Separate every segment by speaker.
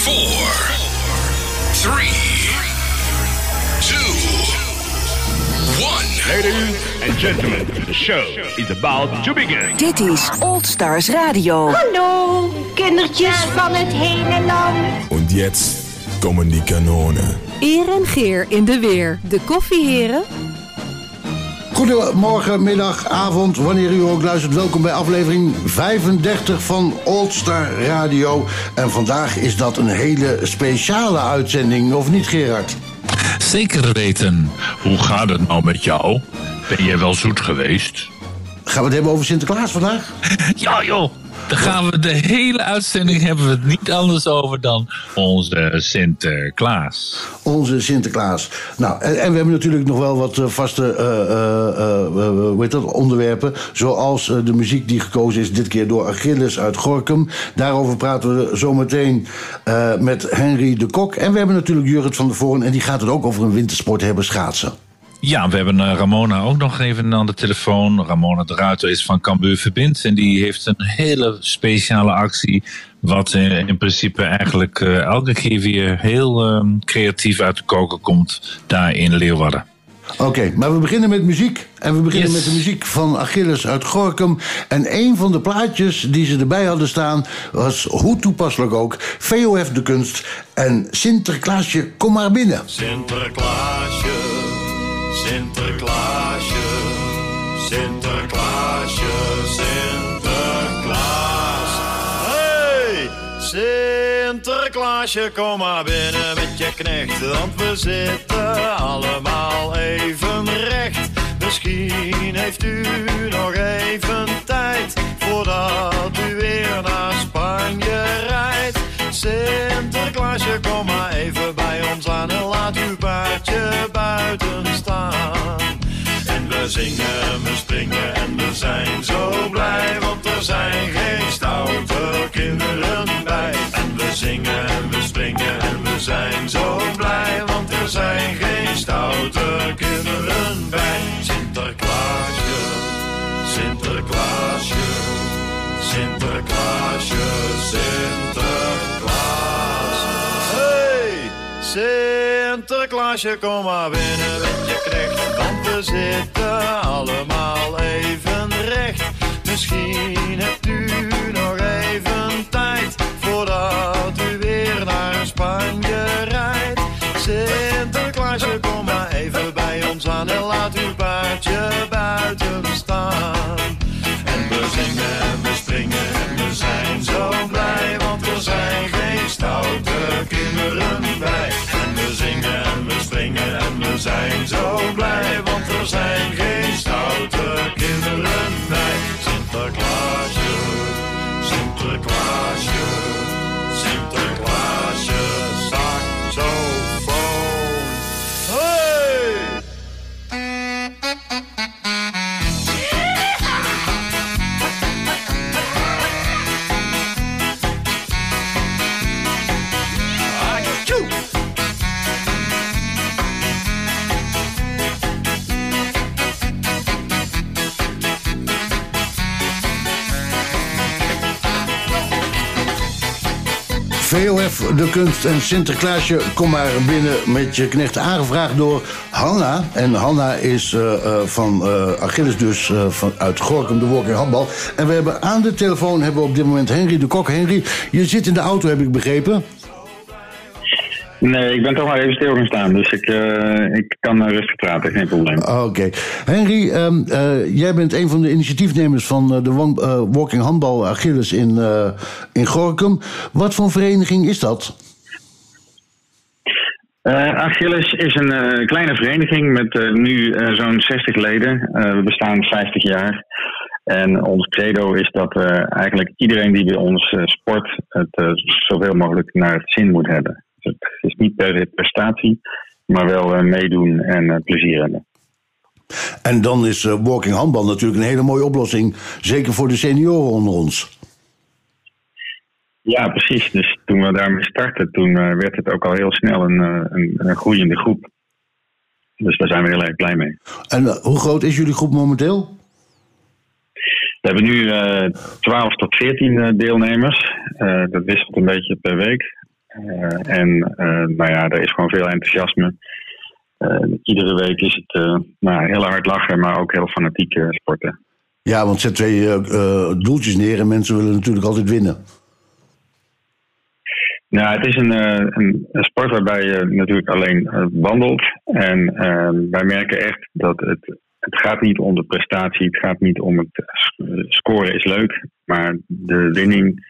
Speaker 1: 4, 3, 2, 1.
Speaker 2: Ladies and gentlemen, the show is about to begin.
Speaker 3: Dit is Old Stars Radio.
Speaker 4: Hallo, kindertjes van het hele land.
Speaker 5: Und jetzt kommen die Kanonen.
Speaker 6: Eer en Geer in de weer. De koffieheren.
Speaker 7: Goedemorgen, middag, avond, wanneer u ook luistert. Welkom bij aflevering 35 van Old Star Radio. En vandaag is dat een hele speciale uitzending, of niet Gerard?
Speaker 8: Zeker weten. Hoe gaat het nou met jou? Ben jij wel zoet geweest?
Speaker 7: Gaan we het hebben over Sinterklaas vandaag?
Speaker 8: Ja joh, dan gaan we de hele uitzending hebben we het niet anders over dan onze Sinterklaas.
Speaker 7: Onze Sinterklaas. Nou, en, we hebben natuurlijk nog wel wat eh, vaste eh, eh, eh, dat, onderwerpen. Zoals de muziek die gekozen is, dit keer door Achilles uit Gorkum. Daarover praten we zometeen met Henry de Kok. En we hebben natuurlijk Jurrit van der Voorn. En die gaat het ook over een wintersport hebben, schaatsen.
Speaker 8: Ja, we hebben eh, Ramona ook nog even aan de telefoon. Ramona de Ruiter is van Cambuur Verbind. En die heeft een hele speciale actie. Wat in principe eigenlijk eh, elke keer weer heel eh, creatief uit de koken komt. Daar in Leeuwarden.
Speaker 7: Oké, maar we beginnen met muziek. En we beginnen
Speaker 8: Yes.
Speaker 7: met de muziek van Achilles uit Gorkum. En een van de plaatjes die ze erbij hadden staan... was, hoe toepasselijk ook, VOF de Kunst en Sinterklaasje, kom maar binnen.
Speaker 9: Sinterklaasje, Sinterklaasje, Sinterklaasje, Sinterklaas. Hey, Sinterklaasje, kom maar binnen met je knecht, want we zitten allemaal even recht. Misschien heeft u zingen, we springen en we zijn zo blij, want er zijn geen stoute kinderen bij. En we zingen en we springen en we zijn zo blij, want er zijn geen stoute kinderen bij. Sinterklaasje, Sinterklaasje, Sinterklaasje, Sinterklaas. Hey, kom maar binnen met je knecht, want we zitten allemaal even recht. Misschien hebt u nog even tijd voordat u weer naar Spanje rijdt. Sinterklaasje, kom maar even bij ons aan en laat uw paardje buiten staan. En we zingen en we springen en we zijn zo blij, want er zijn geen stoute kinderen bij. Zijn zo blij, want er zijn geen
Speaker 7: VOF de Kunst en Sinterklaasje, kom maar binnen met je knecht. Aangevraagd door Hanna. En Hanna is eh, eh, van eh, Achilles dus eh, van, uit Gorkum, de Walking Handbal. En we hebben aan de telefoon hebben we op dit moment Henry de Kok. Henry, je zit in de auto, heb ik begrepen.
Speaker 10: Nee, ik ben toch maar even stil gaan staan. Dus ik, eh, ik kan eh, rustig praten, geen probleem.
Speaker 7: Oké. Henry, ehm, eh, jij bent een van de initiatiefnemers van de Walking Handbal Achilles in, in Gorkum. Wat voor vereniging is dat?
Speaker 10: Achilles is een kleine vereniging met nu zo'n 60 leden. We bestaan 50 jaar. En ons credo is dat eigenlijk iedereen die bij ons sport het zoveel mogelijk naar het zin moet hebben. Dus niet per prestatie, maar wel eh, meedoen en eh, plezier hebben.
Speaker 7: En dan is eh, walking handbal natuurlijk een hele mooie oplossing. Zeker voor de senioren onder ons.
Speaker 10: Ja, precies. Dus toen we daarmee startten, toen werd het ook al heel snel een, een, een groeiende groep. Dus daar zijn we heel erg blij mee.
Speaker 7: En hoe groot is jullie groep momenteel?
Speaker 10: We hebben nu eh 12 tot 14 eh, deelnemers. Dat wisselt een beetje per week. Eh, en eh, nou ja, er is gewoon veel enthousiasme. Eh, iedere week is het nou, heel hard lachen, maar ook heel fanatiek eh, sporten.
Speaker 7: Ja, want zet twee doeltjes neer en mensen willen natuurlijk altijd winnen.
Speaker 10: Nou, het is een, een, een sport waarbij je natuurlijk alleen wandelt. En wij merken echt dat het, het gaat niet om de prestatie, het gaat niet om het scoren is leuk, maar de winning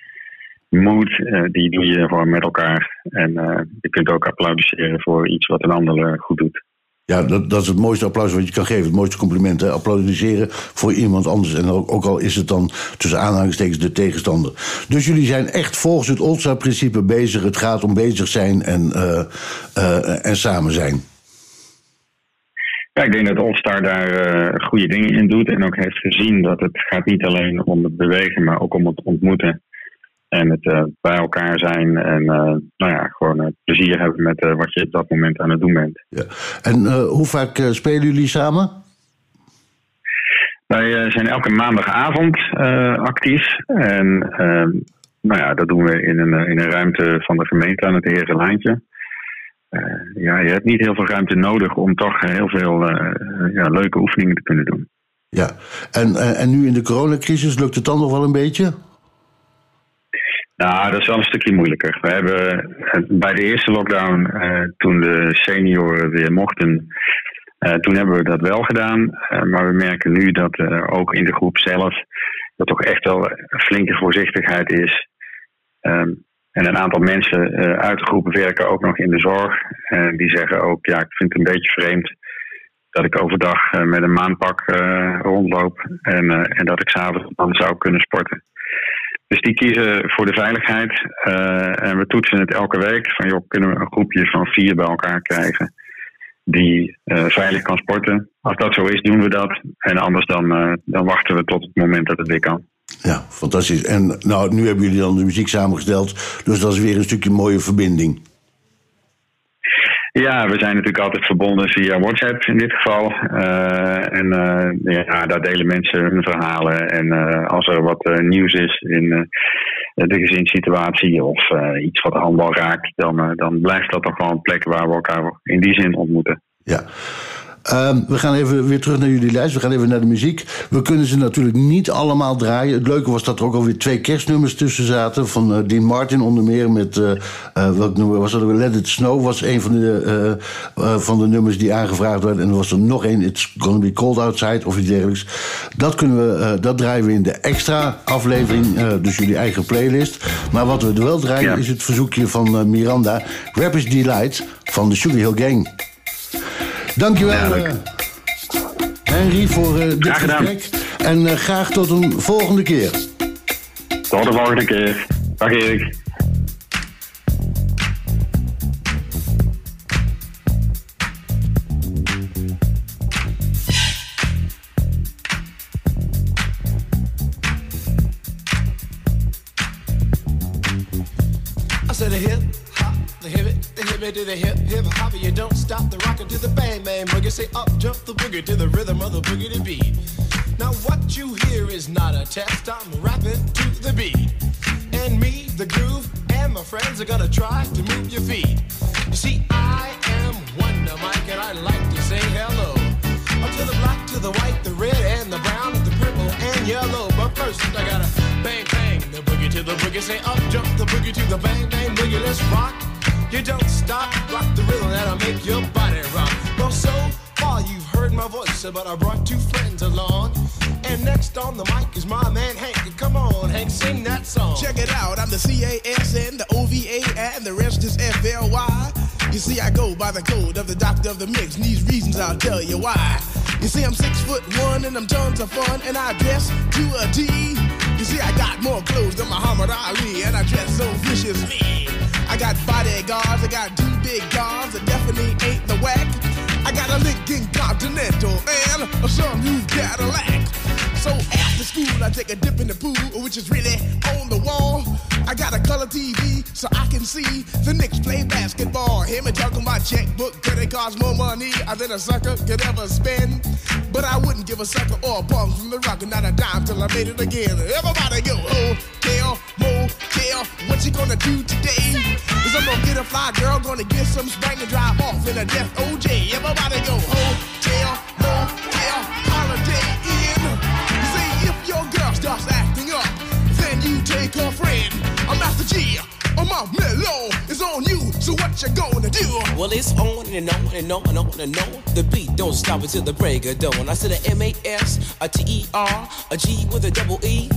Speaker 10: mood, eh, die doe je gewoon met elkaar. En eh, je kunt ook applaudisseren voor iets wat een ander eh, goed doet.
Speaker 7: Ja, dat, dat is het mooiste applaus wat je kan geven. Het mooiste compliment. Hè? Applaudisseren voor iemand anders. En ook, al is het dan tussen aanhalingstekens de tegenstander. Dus jullie zijn echt volgens het All-Star-principe bezig. Het gaat om bezig zijn en, en samen zijn.
Speaker 10: Ja, ik denk dat All-Star daar eh, goede dingen in doet. En ook heeft gezien dat het gaat niet alleen om het bewegen, maar ook om het ontmoeten. En het eh, bij elkaar zijn en eh, nou ja, gewoon eh, plezier hebben met wat je op dat moment aan het doen bent.
Speaker 7: Ja. En hoe vaak spelen jullie samen?
Speaker 10: Wij zijn elke maandagavond actief. En eh, nou ja, dat doen we in een, in een ruimte van de gemeente aan het Herenlaantje. Eh ja, je hebt niet heel veel ruimte nodig om toch heel veel ja, leuke oefeningen te kunnen doen.
Speaker 7: Ja. En, en nu in de coronacrisis lukt het dan nog wel een beetje?
Speaker 10: Nou, dat is wel een stukje moeilijker. We hebben eh, bij de eerste lockdown, eh, toen de senioren weer mochten, eh, toen hebben we dat wel gedaan. Maar we merken nu dat ook in de groep zelf dat toch echt wel flinke voorzichtigheid is. Ehm, en een aantal mensen uit de groep werken ook nog in de zorg. En die zeggen ook, ja, ik vind het een beetje vreemd dat ik overdag met een maanpak rondloop en, en dat ik s'avonds dan zou kunnen sporten. Dus die kiezen voor de veiligheid. eh, en we toetsen het elke week. Van joh, kunnen we een groepje van vier bij elkaar krijgen die eh, veilig kan sporten. Als dat zo is, doen we dat. En anders dan, eh, dan wachten we tot het moment dat het weer kan.
Speaker 7: Ja, fantastisch. En nou, nu hebben jullie dan de muziek samengesteld. Dus dat is weer een stukje mooie verbinding.
Speaker 10: Ja, we zijn natuurlijk altijd verbonden via WhatsApp in dit geval. Eh, en eh, ja, daar delen mensen hun verhalen. En eh, als er wat nieuws is in de gezinssituatie of iets wat handbal raakt, dan, dan blijft dat toch wel een plek waar we elkaar in die zin ontmoeten.
Speaker 7: Ja. Ehm, we gaan even weer terug naar jullie lijst. We gaan even naar de muziek. We kunnen ze natuurlijk niet allemaal draaien. Het leuke was dat er ook alweer twee kerstnummers tussen zaten. Van eh, Dean Martin onder meer met... eh eh, welk nummer was dat? Let It Snow was een van de, van de nummers die aangevraagd werden. En er was er nog één, It's Gonna Be Cold Outside of iets dergelijks. Dat, kunnen we, dat draaien we in de extra aflevering. dus jullie eigen playlist. Maar wat we er wel draaien
Speaker 10: Ja.
Speaker 7: is het verzoekje van Miranda. Rappers Delight van de Sugar Hill Gang. Dankjewel, eh, Henry, voor eh, dit gesprek. En eh, graag tot een volgende keer.
Speaker 10: Tot de volgende keer. Dag Erik.
Speaker 11: The hip hip hip hop. You don't stop the rockin' to the bang bang boogie. Say up jump the boogie to the rhythm of the boogie to beat. Now what you hear is not a test. I'm rapping to the beat, and me, the groove, and my friends are gonna try to move your feet. You see, I am Wonder Mike, and I like to say hello. Up to the black, to the white, the red, and the brown, the purple, and yellow. But first, I gotta bang, bang, the boogie to the boogie. Say up, jump the boogie to the bang, bang, boogie. Let's rock. You don't stop, rock the rhythm that'll make your body rock. Well, so far you've heard my voice, but I brought two friends along. And next on the mic is my man Hank. Come on, Hank, sing that song.
Speaker 12: Check it out, I'm the C-A-S-N, the O-V-A, and the rest is F-L-Y. You see, I go by the code of the doctor of the mix, and these reasons I'll tell you why. You see, I'm six foot one and I'm tons of fun, and I dress to a T. You see, I got more clothes than Muhammad Ali, and I dress so viciously. I got bodyguards, I got two big guns that definitely ain't the whack. I got a Lincoln Continental and a some new Cadillac. So after school, I take a dip in the pool, which is really on the wall. I got a color TV so I can see the Knicks play basketball. Him and talking my checkbook, could it cost more money than a sucker could ever spend? But I wouldn't give a sucker or a bum from the rock and not a dime till I made it again. Everybody go, oh, hotel, motel, what you gonna do today? Cause I'm gonna get a fly girl, gonna get some spring and drive off in a death OJ. Everybody go, oh, hotel, motel, holiday in. See, if your girl starts Master G. I'm mellow. It's on you. So what you gonna do?
Speaker 13: Well, it's on and on and on and on and on. The beat don't stop until the break of dawn. I said a M A S, a T E R, a G with a double E.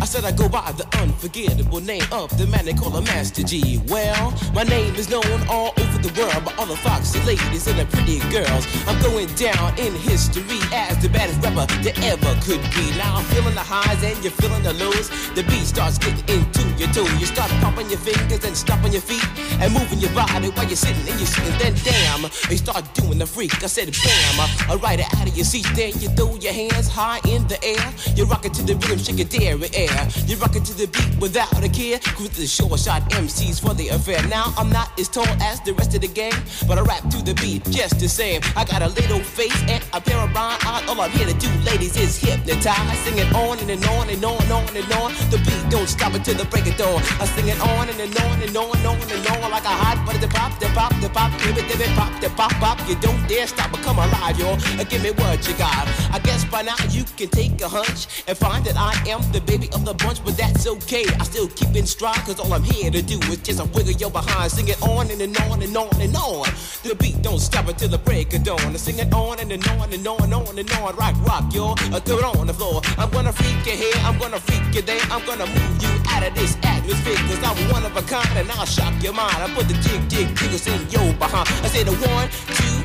Speaker 13: I said I go by the unforgettable name of the man they call a Master G. Well, my name is known all over the world by all the foxy ladies and the pretty girls. I'm going down in history as the baddest rapper that ever could be. Now I'm feeling the highs and you're feeling the lows. The beat starts getting into your toe. You start popping your fingers and stomping your feet and moving your body while you're sitting and you're sitting. Then damn, you start doing the freak. I said bam, I ride it out of your seat. Then you throw your hands high in the air. You rock it to the rhythm, shake your dairy air. You rock it to the beat without a care. Cruise the short shot MCs for the affair. Now I'm not as tall as the rest of the gang, but I rap to the beat just the same. I got a little face and a pair of rhyme eyes. All I'm here to do, ladies, is hypnotize. Sing it on and, and on and on and on and on. The beat don't stop until the break of dawn. I sing it on and, and on and on and on and on like a hot butter. The pop, the pop, the pop, give it, give it, pop, the pop, pop. You don't dare stop or come alive, yo. Uh, Give me what you got. I guess by now you can take a hunch and find that I am the baby of the bunch, but that's okay. I still keep in stride, cause all I'm here to do is just a wiggle your behind. Sing it on and, and on and on and on. The beat don't stop until the break of dawn. I sing it on and, and on and on and on and on. Rock, rock, yo. Uh, throw it on the floor. I'm gonna freak you here, I'm gonna freak you there. I'm gonna move you out of this atmosphere, cause I'm one of a kind and I'll shock your mind. I put the jig, jig, jiggles in your behind. I say the one, two,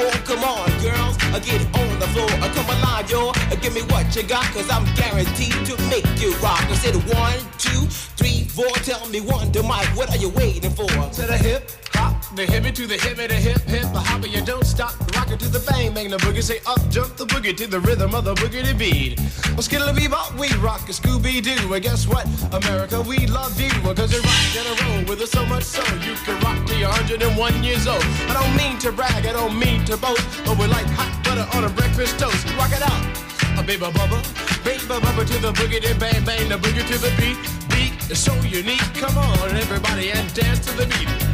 Speaker 13: four. Come on, girls, I get on the floor. I come alive, yo. Uh, Give me what you got, cause I'm guaranteed to make you rock. I said one, two, three, four. Tell me one, to Mike, what are you waiting for?
Speaker 12: To the hip, the hippie to the hippie, the hip, hip, the hopper, you don't stop. Rock it to the bang, bang the boogie. Say up, jump the boogie to the rhythm of the boogie to beat. Well, skittle bebop, we rock a Scooby Doo. And guess what? America, we love you. Cause you rock in a roll with us so much so you can rock you're 101 years old. I don't mean to brag, I don't mean to boast, but we're like hot butter on a breakfast toast. Rock it out. A baby bubba, baby bubba to the boogie, then bang bang the boogie to the beat. Beat is so unique. Come on, everybody, and dance to the beat.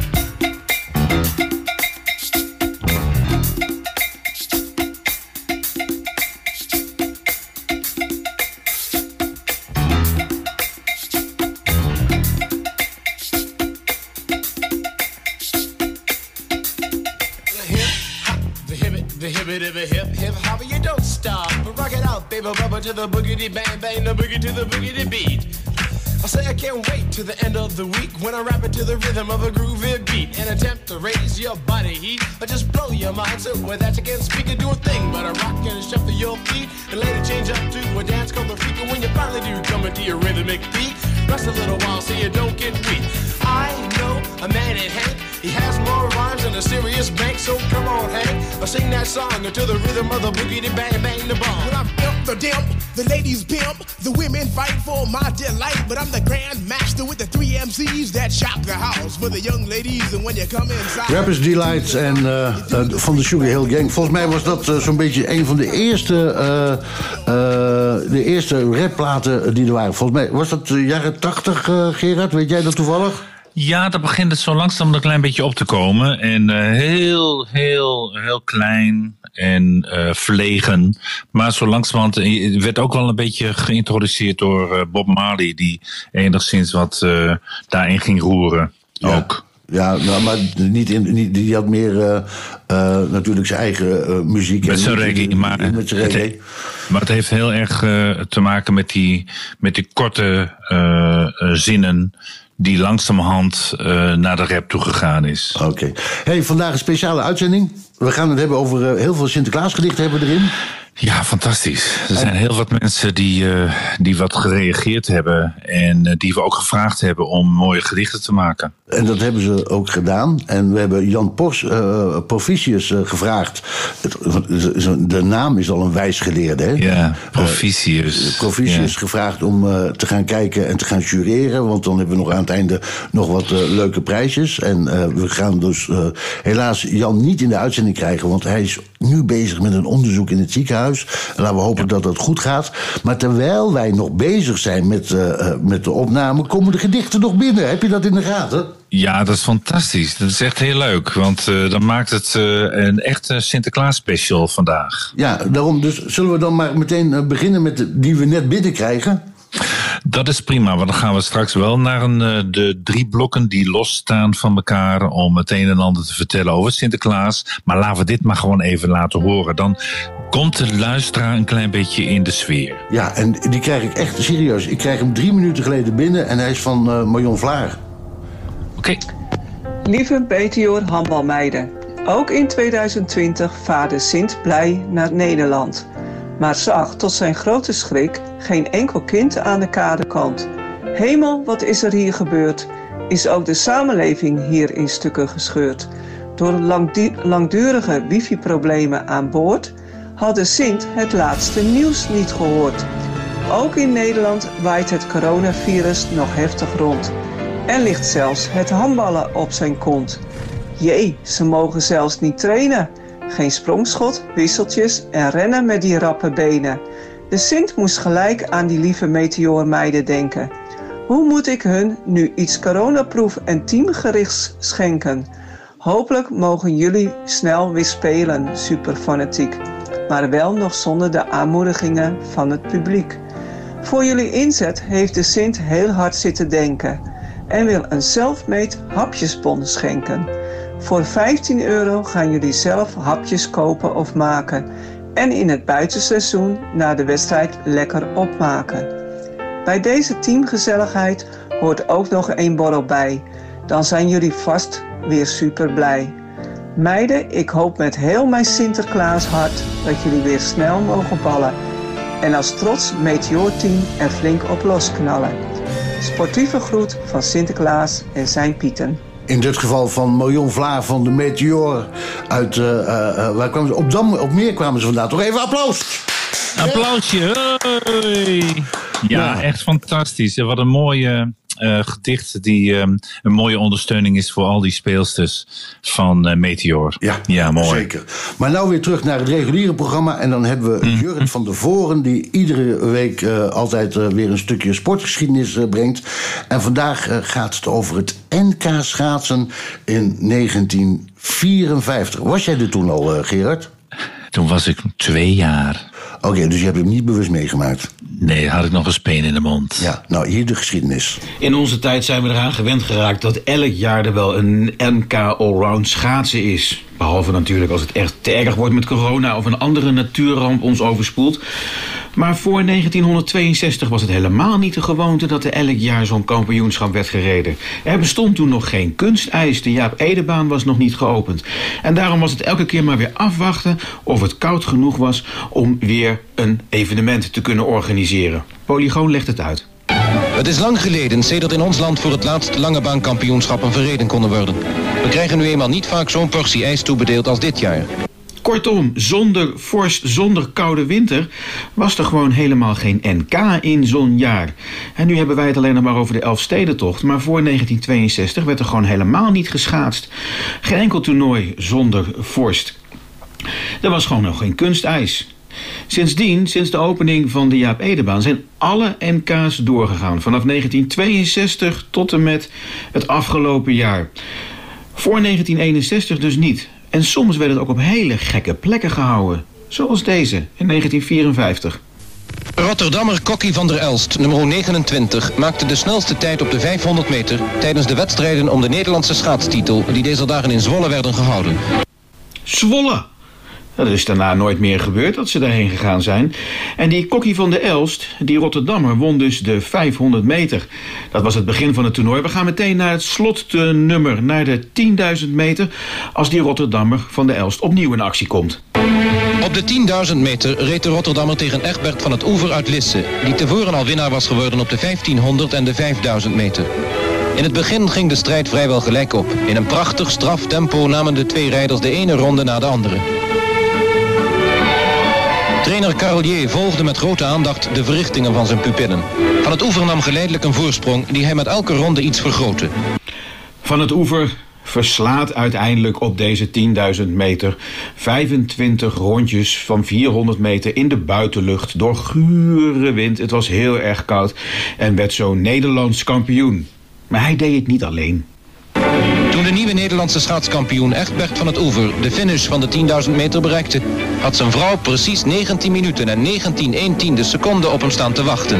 Speaker 12: Hip the hip hip hip hop, you don't stop. But rock it out, baby bubba to the boogity bang bang, the boogie to the boogity beat. I say I can't wait to the end of the week when I rap it to the rhythm of a groovy beat and attempt to raise your body heat or just blow your mind so with that you can't speak or do a thing but a rock and shuffle your feet and later change up to a dance called the freak and when you finally do come into your rhythmic beat rest a little while so you don't get weak. I know a man in Hank, he has more rhymes than a serious bank, so come on Hank, I sing that song to the rhythm of the boogie to bang bang the bomb. When I'm imp the dimp, the ladies pimp, the women fight for my delight, but I'm the grand master with the three MCs that shock the house for the young ladies and when you come inside.
Speaker 7: Rappers Delight en eh, eh, van de Sugar Hill Gang. Volgens mij was dat eh, zo'n beetje een van de eerste, eh, eh, de eerste rapplaten die er waren. Volgens mij was dat de jaren 80, eh, Gerard? Weet jij dat toevallig?
Speaker 8: Ja, dat begint het zo langzaam een klein beetje op te komen. En eh, heel, heel, heel klein en eh, verlegen. Maar zo langzamerhand eh, het werd ook wel een beetje geïntroduceerd door eh, Bob Marley... die enigszins wat eh, daarin ging roeren. Ook.
Speaker 7: Ja, nou, maar niet in, niet, die had meer eh, eh, natuurlijk zijn eigen eh, muziek.
Speaker 8: Met
Speaker 7: en
Speaker 8: zijn reggae, maar,
Speaker 7: niet met zijn
Speaker 8: het, he- maar het heeft heel erg eh, te maken met die, met die korte eh, eh, zinnen die langzamerhand eh, naar de rap toe gegaan is.
Speaker 7: Oké. Hey, vandaag een speciale uitzending. We gaan het hebben over eh, heel veel Sinterklaasgedichten hebben we erin.
Speaker 8: Ja, fantastisch. Er zijn heel wat mensen die, eh, die wat gereageerd hebben. En eh, die we ook gevraagd hebben om mooie gedichten te maken.
Speaker 7: En dat hebben ze ook gedaan. En we hebben Jan Pors, eh Proficius gevraagd. De naam is al een wijsgeleerde, hè?
Speaker 8: Ja, Proficius.
Speaker 7: Proficius
Speaker 8: Ja.
Speaker 7: gevraagd om te gaan kijken en te gaan jureren. Want dan hebben we nog aan het einde nog wat leuke prijsjes. En we gaan dus helaas Jan niet in de uitzending krijgen. Want hij is nu bezig met een onderzoek in het ziekenhuis. En laten we hopen dat dat goed gaat. Maar terwijl wij nog bezig zijn met, eh, eh, met de opname, komen de gedichten nog binnen. Heb je dat in de gaten?
Speaker 8: Ja, dat is fantastisch. Dat is echt heel leuk. Want eh, dan maakt het een echte Sinterklaas special vandaag.
Speaker 7: Ja, daarom dus zullen we dan maar meteen beginnen met de, die we net binnenkrijgen.
Speaker 8: Dat is prima, want dan gaan we straks wel naar een, eh, de drie blokken die losstaan van elkaar om het een en ander te vertellen over Sinterklaas. Maar laten we dit maar gewoon even laten horen. Dan komt de luisteraar een klein beetje in de sfeer.
Speaker 7: Ja, en die krijg ik echt serieus. Ik krijg hem drie minuten geleden binnen en hij is van eh Marion Vlaar.
Speaker 8: Oké.
Speaker 14: Lieve Betejoor handbalmeiden, ook in 2020 vaarde Sint blij naar Nederland. Maar zag tot zijn grote schrik geen enkel kind aan de kadekant. Hemel, wat is er hier gebeurd? Is ook de samenleving hier in stukken gescheurd? Door langdu- langdurige wifi-problemen aan boord hadden Sint het laatste nieuws niet gehoord. Ook in Nederland waait het coronavirus nog heftig rond. En ligt zelfs het handballen op zijn kont. Jee, ze mogen zelfs niet trainen. Geen sprongschot, wisseltjes en rennen met die rappe benen. De Sint moest gelijk aan die lieve meteoormeiden denken. Hoe moet ik hun nu iets coronaproef en teamgerichts schenken? Hopelijk mogen jullie snel weer spelen, super fanatiek. Maar wel nog zonder de aanmoedigingen van het publiek. Voor jullie inzet heeft de Sint heel hard zitten denken en wil een self-made hapjesbon schenken. Voor 15 euro gaan jullie zelf hapjes kopen of maken en in het buitenseizoen na de wedstrijd lekker opmaken. Bij deze teamgezelligheid hoort ook nog één borrel bij. Dan zijn jullie vast weer super blij. Meiden, ik hoop met heel mijn Sinterklaas hart dat jullie weer snel mogen ballen. En als trots Meteorteam er flink op losknallen. Sportieve groet van Sinterklaas en zijn Pieten.
Speaker 7: In dit geval van Marion Vlaar van de Meteor uit... eh, eh, eh, waar kwamen ze? Op, Dam, op Meer kwamen ze vandaan. Toch even applaus!
Speaker 8: Applausje. Hey. Ja, echt fantastisch. Wat een mooie gedicht die ehm, een mooie ondersteuning is voor al die speelsters van eh, Meteor.
Speaker 7: Ja,
Speaker 8: ja mooi.
Speaker 7: Zeker. Maar nou weer terug naar het reguliere programma. En dan hebben we Jurrit van der Voren... die iedere week eh, altijd eh, weer een stukje sportgeschiedenis eh, brengt. En vandaag eh, gaat het over het NK schaatsen in 1954. Was jij er toen al, eh, Gerard?
Speaker 8: Toen was ik twee jaar.
Speaker 7: Oké, dus je hebt hem niet bewust meegemaakt?
Speaker 8: Nee, had ik nog een speen in de mond.
Speaker 7: Ja, nou hier de geschiedenis.
Speaker 15: In onze tijd zijn we eraan gewend geraakt dat elk jaar er wel een NK Allround schaatsen is. Behalve natuurlijk als het echt te erg wordt met corona of een andere natuurramp ons overspoelt. Maar voor 1962 was het helemaal niet de gewoonte dat er elk jaar zo'n kampioenschap werd gereden. Er bestond toen nog geen kunstijs, de Jaap Edebaan was nog niet geopend. En daarom was het elke keer maar weer afwachten of het koud genoeg was om weer een evenement te kunnen organiseren. Polygoon legt het uit.
Speaker 16: Het is lang geleden sedert in ons land voor het laatst langebaankampioenschappen verreden konden worden. We krijgen nu eenmaal niet vaak zo'n portie ijs toebedeeld als dit jaar.
Speaker 15: Kortom, zonder vorst, zonder koude winter was er gewoon helemaal geen NK in zo'n jaar. En nu hebben wij het alleen nog maar over de Elfstedentocht. Maar voor 1962 werd er gewoon helemaal niet geschaatst. Geen enkel toernooi zonder vorst. Er was gewoon nog geen kunstijs. Sindsdien, sinds de opening van de Jaap Edebaan, zijn alle NK's doorgegaan. Vanaf 1962 tot en met het afgelopen jaar. Voor 1961 dus niet. En soms werd het ook op hele gekke plekken gehouden. Zoals deze in 1954.
Speaker 16: Rotterdammer Kokkie van der Elst, nummer 29, maakte de snelste tijd op de 500 meter tijdens de wedstrijden om de Nederlandse schaatstitel die deze dagen in Zwolle werden gehouden.
Speaker 15: Zwolle! Dat is daarna nooit meer gebeurd dat ze daarheen gegaan zijn. En die Kokkie van de Elst, die Rotterdammer, won dus de 500 meter. Dat was het begin van het toernooi. We gaan meteen naar het slotnummer, naar de 10.000 meter... als die Rotterdammer van de Elst opnieuw in actie komt.
Speaker 16: Op de 10.000 meter reed de Rotterdammer tegen Egbert van het Oever uit Lisse... die tevoren al winnaar was geworden op de 1500 en de 5000 meter. In het begin ging de strijd vrijwel gelijk op. In een prachtig straftempo namen de twee rijders de ene ronde na de andere. Trainer Carolier volgde met grote aandacht de verrichtingen van zijn pupillen. Van het Oever nam geleidelijk een voorsprong die hij met elke ronde iets vergrootte.
Speaker 15: Van het Oever verslaat uiteindelijk op deze 10.000 meter 25 rondjes van 400 meter in de buitenlucht door gure wind. Het was heel erg koud en werd zo Nederlands kampioen. Maar hij deed het niet alleen.
Speaker 16: Toen de nieuwe Nederlandse schaatskampioen Egbert van het Oever de finish van de 10.000 meter bereikte, had zijn vrouw precies 19 minuten en 19 1 tiende seconden op hem staan te wachten.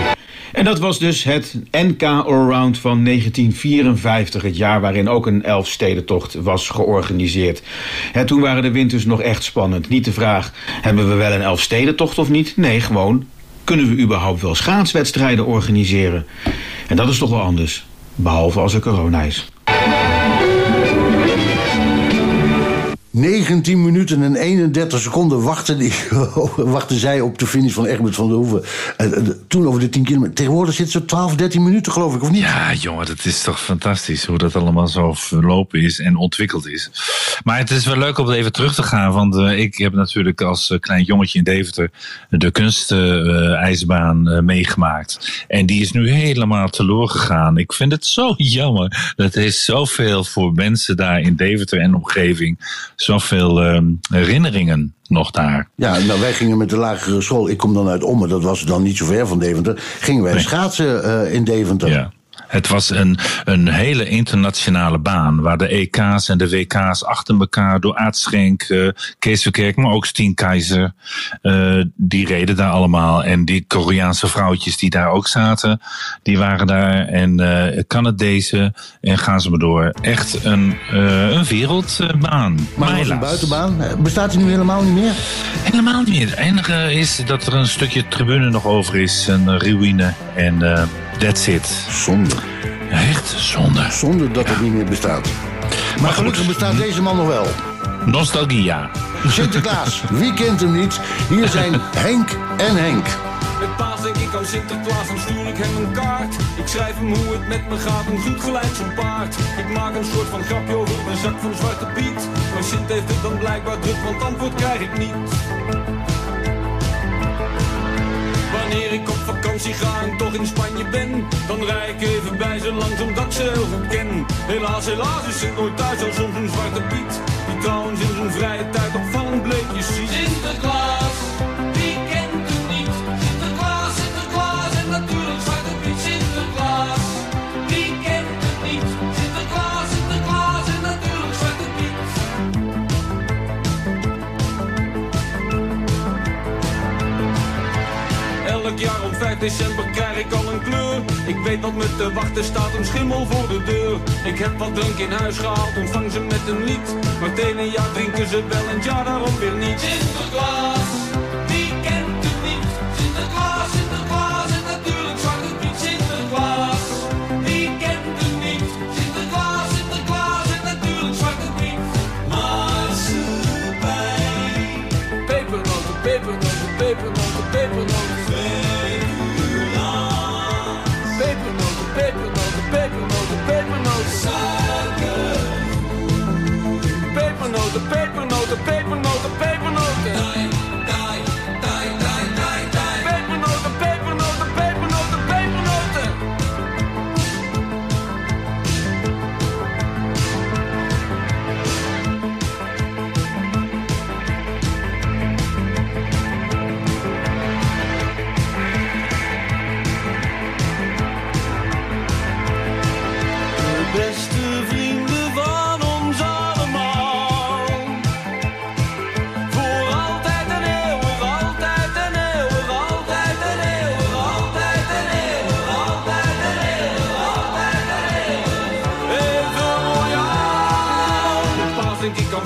Speaker 15: En dat was dus het NK Allround van 1954, het jaar waarin ook een Elfstedentocht was georganiseerd. En toen waren de winters nog echt spannend. Niet de vraag, hebben we wel een Elfstedentocht of niet? Nee, gewoon, kunnen we überhaupt wel schaatswedstrijden organiseren? En dat is toch wel anders, behalve als er corona is.
Speaker 7: 19 minuten en 31 seconden wachten, die, wachten zij op de finish van Egbert van der Hoeven. En, en, toen over de 10 kilometer. Tegenwoordig zit ze 12, 13 minuten, geloof ik, of niet?
Speaker 8: Ja, jongen, dat is toch fantastisch hoe dat allemaal zo verlopen is en ontwikkeld is. Maar het is wel leuk om even terug te gaan, want uh, ik heb natuurlijk als klein jongetje in Deventer de kunstijsbaan meegemaakt. En die is nu helemaal teloor gegaan. Ik vind het zo jammer. Dat is zoveel voor mensen daar in Deventer en omgeving zoveel uh, herinneringen nog daar.
Speaker 7: Ja, nou, wij gingen met de lagere school. Ik kom dan uit Ommen, dat was dan niet zo ver van Deventer. Gingen wij nee. schaatsen uh, in Deventer.
Speaker 8: Ja. Het was een, een hele internationale baan. Waar de EK's en de WK's achter elkaar door Aardschenk, uh, Kees Verkerk, maar ook Stien Keizer. Uh, die reden daar allemaal. En die Koreaanse vrouwtjes die daar ook zaten, die waren daar. En uh, Canadese. En gaan ze maar door. Echt een, een wereldbaan.
Speaker 7: Maar een buitenbaan. Bestaat die nu helemaal niet meer?
Speaker 8: Helemaal niet meer. Het enige is dat er een stukje tribune nog over is. Een ruïne. En That's it.
Speaker 7: Zonde.
Speaker 8: Echt zonde.
Speaker 7: Zonde dat ja. het niet meer bestaat. Maar, maar gelukkig bestaat deze man nog wel.
Speaker 8: Nostalgia.
Speaker 7: Sinterklaas, wie kent hem niet? Hier zijn Henk en Henk.
Speaker 17: Met paas denk ik aan Sinterklaas, dan stuur ik hem een kaart. Ik schrijf hem hoe het met me gaat, een goed gelijk zo'n paard. Ik maak een soort van grapje over mijn zak van Zwarte Piet. Maar Sint heeft het dan blijkbaar druk, want antwoord krijg ik niet. Wanneer ik op vakantie ga en toch in Spanje ben Dan rij ik even bij ze langs omdat ik ze heel goed ken. Helaas, helaas is het nooit thuis al soms een zwarte piet Die trouwens in zijn vrije tijd opvallend bleekjes ziet.
Speaker 18: Sinterklaas,
Speaker 17: Elk jaar om 5 december krijg ik al een kleur. Ik weet wat me te wachten staat, een schimmel voor de deur. Ik heb wat drank in huis gehaald, ontvang ze met een lied. Maar het ene jaar drinken ze wel en jaar daarop weer niet. Pepernoten, pepernoten,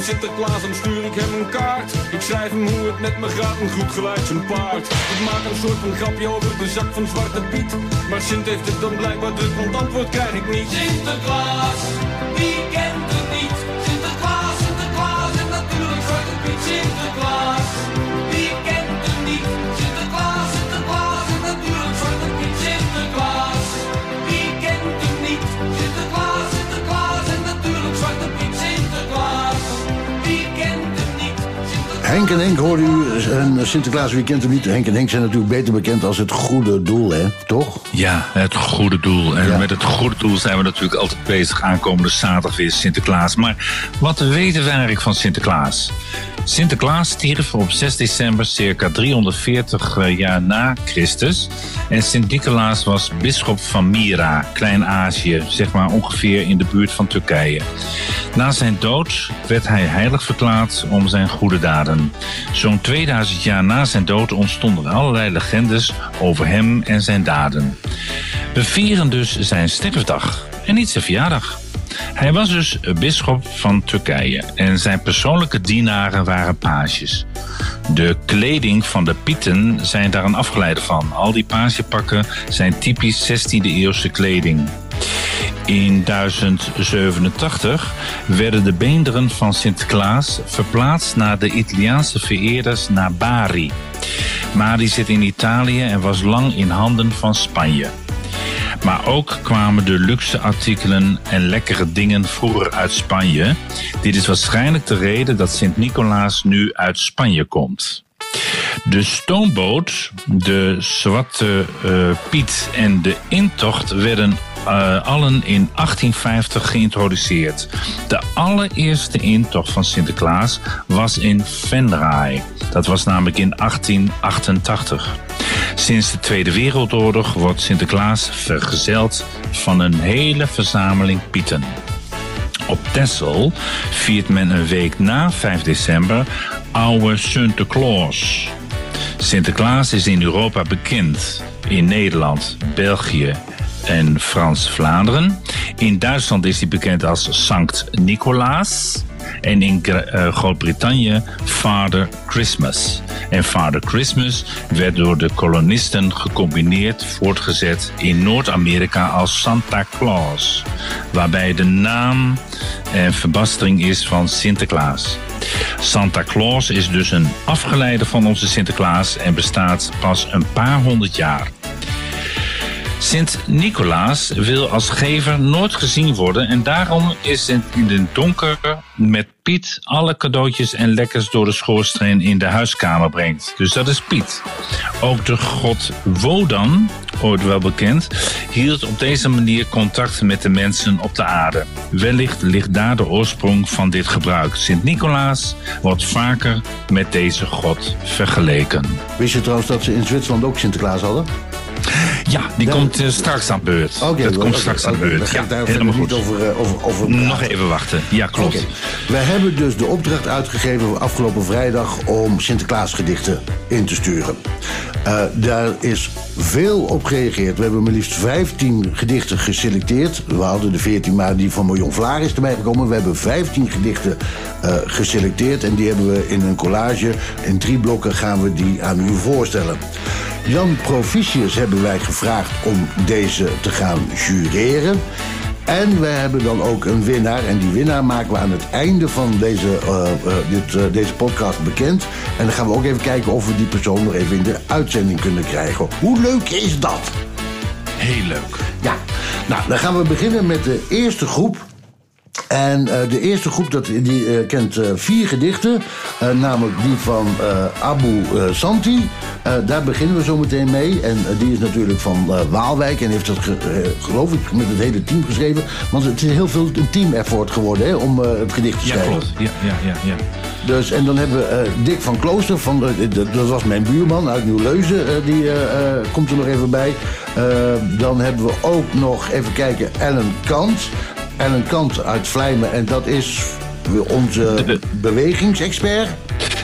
Speaker 17: Sinterklaas, dan stuur ik hem een kaart. Ik schrijf hem hoe het met me gaat en goed gelijk zijn paard. Ik maak een soort van grapje over de zak van Zwarte Piet. Maar Sint heeft het dan blijkbaar druk, want antwoord krijg ik niet.
Speaker 18: Sinterklaas, wie kent het niet? Sinterklaas, Sinterklaas en natuurlijk Zwarte Piet. Sinterklaas,
Speaker 7: Henk en Henk hoorde u een Sinterklaas, wie kent hem niet? Henk en Henk zijn natuurlijk beter bekend als het goede doel, hè? Toch?
Speaker 8: Ja, het goede doel. En
Speaker 7: Ja.
Speaker 8: met het goede doel zijn we natuurlijk altijd bezig. Aankomende zaterdag weer Sinterklaas. Maar wat weten we eigenlijk van Sinterklaas? Sinterklaas stierf op 6 december circa 340 jaar na Christus. En Sint-Nicolaas was bisschop van Myra, Klein-Azië, zeg maar ongeveer in de buurt van Turkije. Na zijn dood werd hij heilig verklaard om zijn goede daden. Zo'n 2000 jaar na zijn dood ontstonden allerlei legendes over hem en zijn daden. We vieren dus zijn sterfdag en niet zijn verjaardag. Hij was dus bisschop van Turkije en zijn persoonlijke dienaren waren pages. De kleding van de pieten zijn daar een afgeleide van. Al die pagepakken zijn typisch 16e eeuwse kleding. In 1087 werden de beenderen van Sinterklaas verplaatst naar de Italiaanse vereerders naar Bari. Mari zit in Italië en was lang in handen van Spanje. Maar ook kwamen de luxe artikelen en lekkere dingen vroeger uit Spanje. Dit is waarschijnlijk de reden dat Sint-Nicolaas nu uit Spanje komt. De stoomboot, de Zwarte eh, Piet en de intocht werden eh, allen in 1850 geïntroduceerd. De allereerste intocht van Sinterklaas was in Venray. Dat was namelijk in 1888. Sinds de Tweede Wereldoorlog wordt Sinterklaas vergezeld van een hele verzameling pieten. Op Texel viert men een week na 5 december Oude Sinterklaas. Sinterklaas is in Europa bekend. In Nederland, België en Frans-Vlaanderen. In Duitsland is hij bekend als Sankt Nicolaas. En in eh, Groot-Brittannië Father Christmas. En Father Christmas werd door de kolonisten gecombineerd voortgezet in Noord-Amerika als Santa Claus. Waarbij de naam en verbastering is van Sinterklaas. Santa Claus is dus een afgeleide van onze Sinterklaas en bestaat pas een paar honderd jaar. Sint-Nicolaas wil als gever nooit gezien worden en daarom is het in het donker met Piet alle cadeautjes en lekkers door de schoorsteen in de huiskamer brengt. Dus dat is Piet. Ook de god Wodan, ooit wel bekend, hield op deze manier contact met de mensen op de aarde. Wellicht ligt daar de oorsprong van dit gebruik. Sint-Nicolaas wordt vaker met deze god vergeleken.
Speaker 7: Wist je trouwens dat ze in Zwitserland ook Sinterklaas hadden?
Speaker 8: Ja, die komt eh, straks aan beurt. Dat komt straks aan
Speaker 7: oké,
Speaker 8: beurt. Ja,
Speaker 7: daar
Speaker 8: helemaal goed.
Speaker 7: over, eh, over.
Speaker 8: Nog even wachten. Ja, klopt.
Speaker 7: Wij hebben dus de opdracht uitgegeven afgelopen vrijdag om Sinterklaasgedichten in te sturen. Eh, daar is veel op gereageerd. We hebben maar liefst 15 gedichten geselecteerd. We hadden de 14, maar die van Marion Vlaar is erbij gekomen. We hebben 15 gedichten geselecteerd en die hebben we in een collage. In drie blokken gaan we die aan u voorstellen. Jan Proficius hebben wij gevraagd om deze te gaan jureren. En we hebben dan ook een winnaar. En die winnaar maken we aan het einde van deze, eh, eh, dit, eh, deze podcast bekend. En dan gaan we ook even kijken of we die persoon nog even in de uitzending kunnen krijgen. Hoe leuk is dat?
Speaker 8: Heel leuk.
Speaker 7: Ja, nou dan gaan we beginnen met de eerste groep. En eh, de eerste groep dat, die eh, kent eh, vier gedichten. Namelijk die van Abu Santi. Daar beginnen we zo meteen mee. En die is natuurlijk van Waalwijk. En heeft dat ge- geloof ik met het hele team geschreven. Want het is heel veel een team effort geworden hè, om het gedicht te
Speaker 8: Ja,
Speaker 7: schrijven.
Speaker 8: klopt. Ja, ja, ja, ja.
Speaker 7: Dus, en dan hebben we Dick van Klooster, van, dat- was mijn buurman uit Nieuw-Leuzen, die komt er nog even bij. Dan hebben we ook nog, even kijken, Ellen Kant. Ellen Kant uit Vlijmen en dat is onze bewegingsexpert.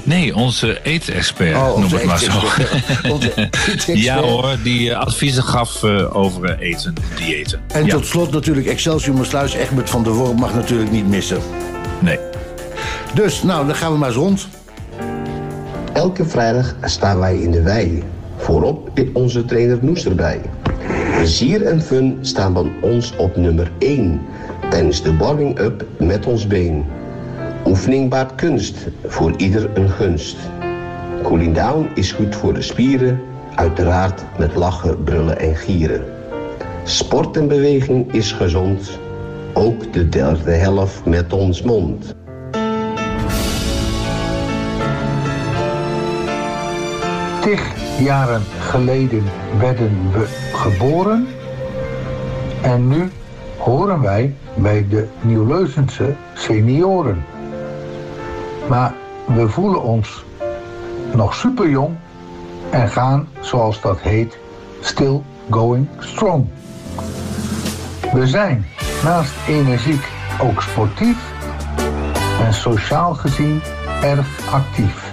Speaker 8: Nee, onze eetexpert,
Speaker 7: Oh, onze
Speaker 8: noem het maar zo. ja hoor, die eh, adviezen gaf eh, over eh, eten, diëten.
Speaker 7: En
Speaker 8: ja.
Speaker 7: tot slot natuurlijk Excelsior Sluis. Egbert van der Worm mag natuurlijk niet missen.
Speaker 8: Nee.
Speaker 7: Dus, nou, dan gaan we maar eens rond.
Speaker 19: Elke vrijdag staan wij in de wei. Voorop onze trainer Noes erbij. Plezier en fun staan van ons op nummer 1. Tijdens de warming-up met ons been. Oefening baart kunst, voor ieder een gunst. Cooling down is goed voor de spieren. Uiteraard met lachen, brullen en gieren. Sport en beweging is gezond. Ook de derde helft met ons mond.
Speaker 20: Tig jaren geleden werden we geboren en nu horen wij bij de Nieuw-Leuzense senioren. Maar we voelen ons nog super jong en gaan, zoals dat heet, still going strong. We zijn naast energiek ook sportief en sociaal gezien erg actief.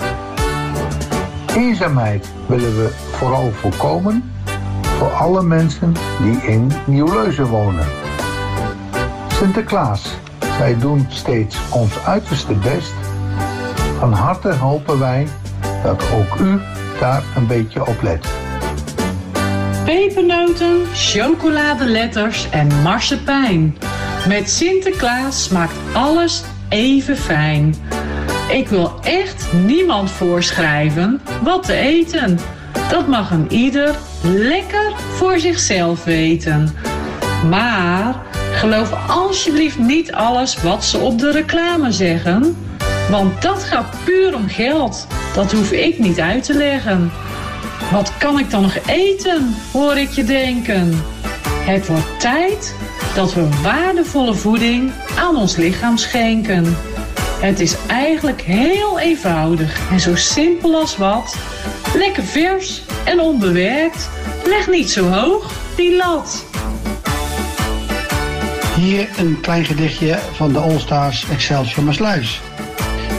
Speaker 20: Eenzaamheid willen we vooral voorkomen voor alle mensen die in Nieuw-Leuzen wonen. Sinterklaas, zij doen steeds ons uiterste best. Van harte hopen wij dat ook u daar een beetje op let.
Speaker 21: Pepernoten, chocoladeletters en marsepein. Met Sinterklaas smaakt alles even fijn. Ik wil echt niemand voorschrijven wat te eten. Dat mag een ieder lekker voor zichzelf weten. Maar geloof alsjeblieft niet alles wat ze op de reclame zeggen. Want dat gaat puur om geld. Dat hoef ik niet uit te leggen. Wat kan ik dan nog eten, hoor ik je denken. Het wordt tijd dat we waardevolle voeding aan ons lichaam schenken. Het is eigenlijk heel eenvoudig en zo simpel als wat. Lekker vers en onbewerkt. Leg niet zo hoog die lat.
Speaker 22: Hier een klein gedichtje van de All-Stars Excelsior Maasluis.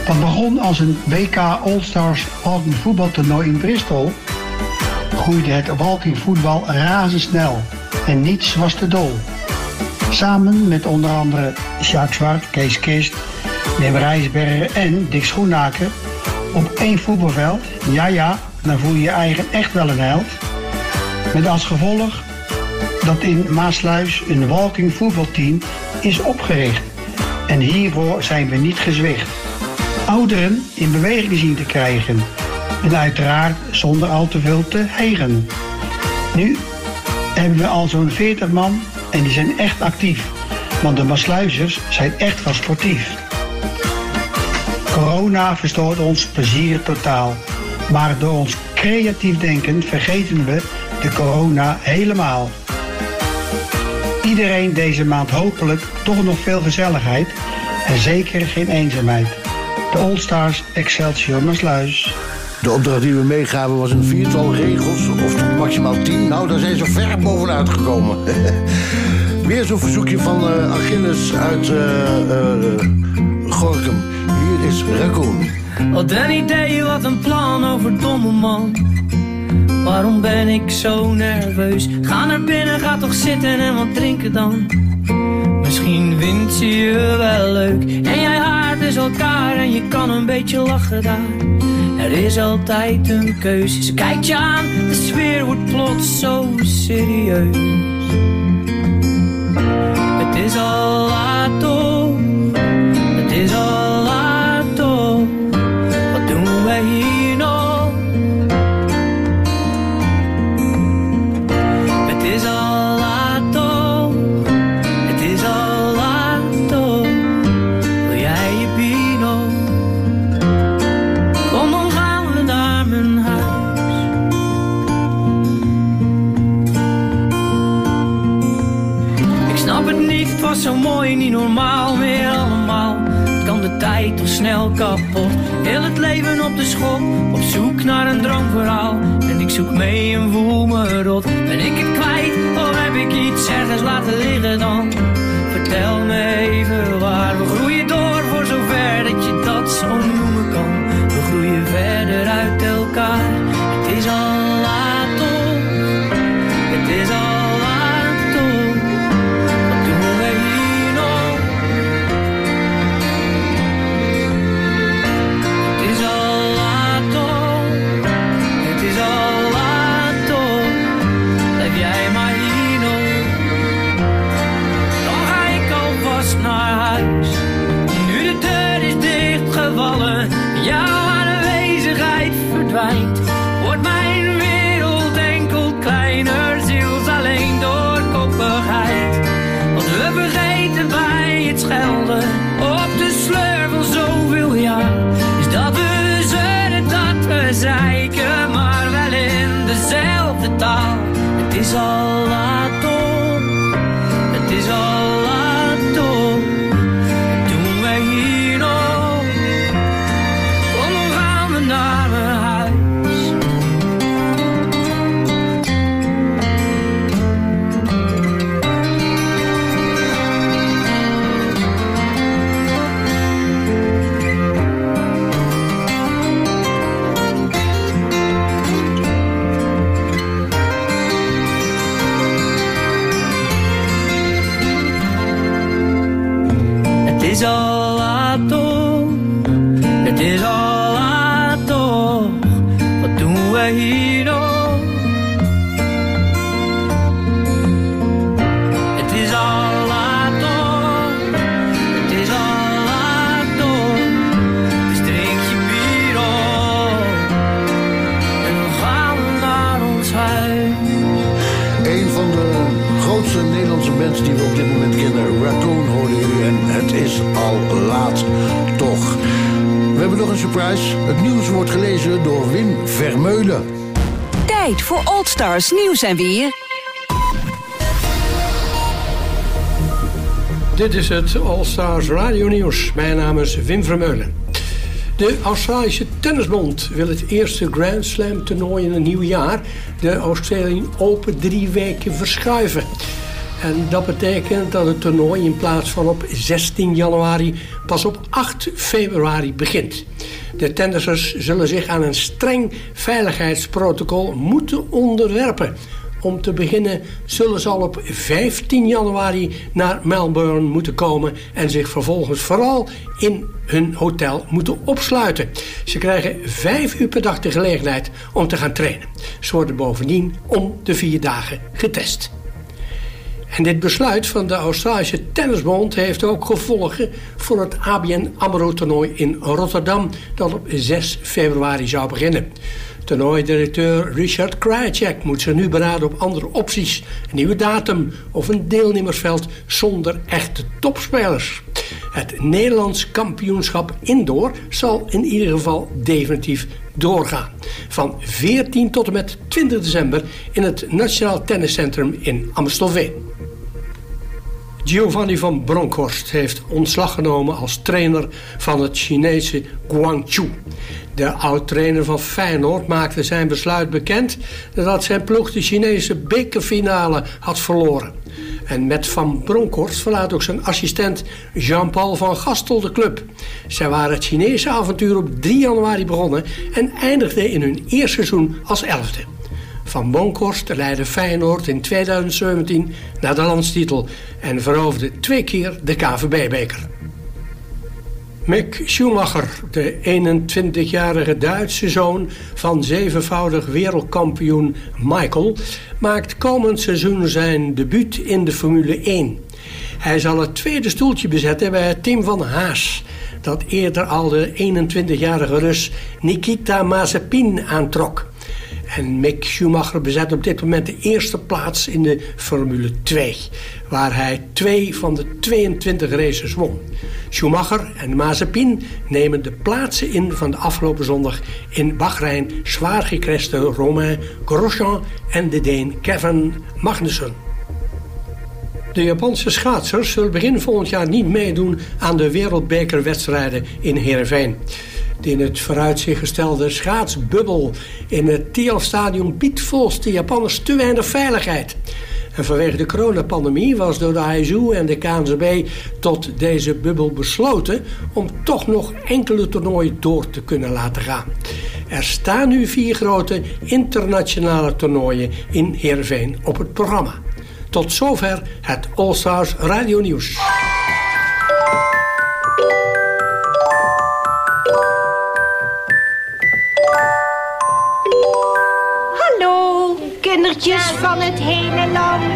Speaker 22: Dat begon als een WK All-Stars Walking voetbaltoernooi in Bristol. Groeide het walking voetbal razendsnel en niets was te dol. Samen met onder andere Sjaak Zwart, Kees Kist, Wim Rijsberger en Dick Schoenaker op één voetbalveld. Ja, ja, dan voel je je eigen echt wel een held. Met als gevolg dat in Maasluis een walking voetbalteam is opgericht. En hiervoor zijn we niet gezwicht. Ouderen in beweging zien te krijgen. En uiteraard zonder al te veel te hegen. Nu hebben we al zo'n 40 man en die zijn echt actief. Want de Maasluizers zijn echt wel sportief. Corona verstoort ons plezier totaal. Maar door ons creatief denken vergeten we de corona helemaal. Iedereen deze maand hopelijk toch nog veel gezelligheid en zeker geen eenzaamheid. De All Stars Excelsior Maasluis.
Speaker 7: De opdracht die we meegaven was een viertal regels, of maximaal tien. Nou, daar zijn ze ver bovenuit gekomen. Weer zo'n verzoekje van eh, Achilles uit eh, eh, Gorkum. Hier is Raccoon.
Speaker 23: Wat een idee, wat een plan over domme man. Waarom ben ik zo nerveus? Ga naar binnen, ga toch zitten en wat drinken dan. Misschien vindt ze je wel leuk. En jij haart dus elkaar en je kan een beetje lachen daar. Er is altijd een keuze. Ze kijkt je aan, de sfeer wordt plots zo serieus. Het is al laat toch, het is al mooi, niet normaal meer allemaal. Kan de tijd toch snel kapot. Heel het leven op de schop, op zoek naar een droomverhaal. En ik zoek mee en voel me rot. Ben ik het kwijt, of heb ik iets ergens laten liggen dan? Vertel me even Het
Speaker 7: nieuws wordt gelezen door Wim Vermeulen.
Speaker 6: Tijd voor Old Stars nieuws en weer.
Speaker 24: Dit is het All Stars Radio Nieuws. Mijn naam is Wim Vermeulen. De Australische Tennisbond wil het eerste Grand Slam toernooi in een nieuw jaar, de Australian Open, drie weken verschuiven. En dat betekent dat het toernooi in plaats van op 16 januari pas op 8 februari begint. De tennissers zullen zich aan een streng veiligheidsprotocol moeten onderwerpen. Om te beginnen zullen ze al op 15 januari naar Melbourne moeten komen en zich vervolgens vooral in hun hotel moeten opsluiten. Ze krijgen vijf uur per dag de gelegenheid om te gaan trainen. Ze worden bovendien om de vier dagen getest. En dit besluit van de Australische Tennisbond heeft ook gevolgen voor het ABN AMRO toernooi in Rotterdam dat op 6 februari zou beginnen. Toernooidirecteur Richard Krajicek moet zich nu beraden op andere opties, een nieuwe datum of een deelnemersveld zonder echte topspelers. Het Nederlands kampioenschap indoor zal in ieder geval definitief doorgaan. Van 14 tot en met 20 december in het Nationaal Tenniscentrum in Amstelveen. Giovanni van Bronckhorst heeft ontslag genomen als trainer van het Chinese Guangzhou. De oud-trainer van Feyenoord maakte zijn besluit bekend nadat zijn ploeg de Chinese bekerfinale had verloren. En met Van Bronckhorst verlaat ook zijn assistent Jean-Paul van Gastel de club. Zij waren het Chinese avontuur op 3 januari begonnen en eindigden in hun eerste seizoen als elfde. Van Bronckhorst leidde Feyenoord in 2017 naar de landstitel en veroverde twee keer de KVB-beker. Mick Schumacher, de 21-jarige Duitse zoon van zevenvoudig wereldkampioen Michael, maakt komend seizoen zijn debuut in de Formule 1. Hij zal het tweede stoeltje bezetten bij het team van Haas, dat eerder al de 21-jarige Rus Nikita Mazepin aantrok. En Mick Schumacher bezet op dit moment de eerste plaats in de Formule 2, waar hij twee van de 22 races won. Schumacher en Mazepin nemen de plaatsen in van de afgelopen zondag in Bahrein zwaar gecreste Romain Grosjean en de Deen Kevin Magnussen. De Japanse schaatsers zullen begin volgend jaar niet meedoen aan de wereldbekerwedstrijden in Heerenveen. In het vooruitzicht gestelde schaatsbubbel in het TIAF-stadion biedt volgens de Japanners te weinig veiligheid. En vanwege de coronapandemie was door de ISU en de KNZB tot deze bubbel besloten om toch nog enkele toernooien door te kunnen laten gaan. Er staan nu vier grote internationale toernooien in Heerenveen op het programma. Tot zover het All Stars Radio Nieuws.
Speaker 4: Van het hele land.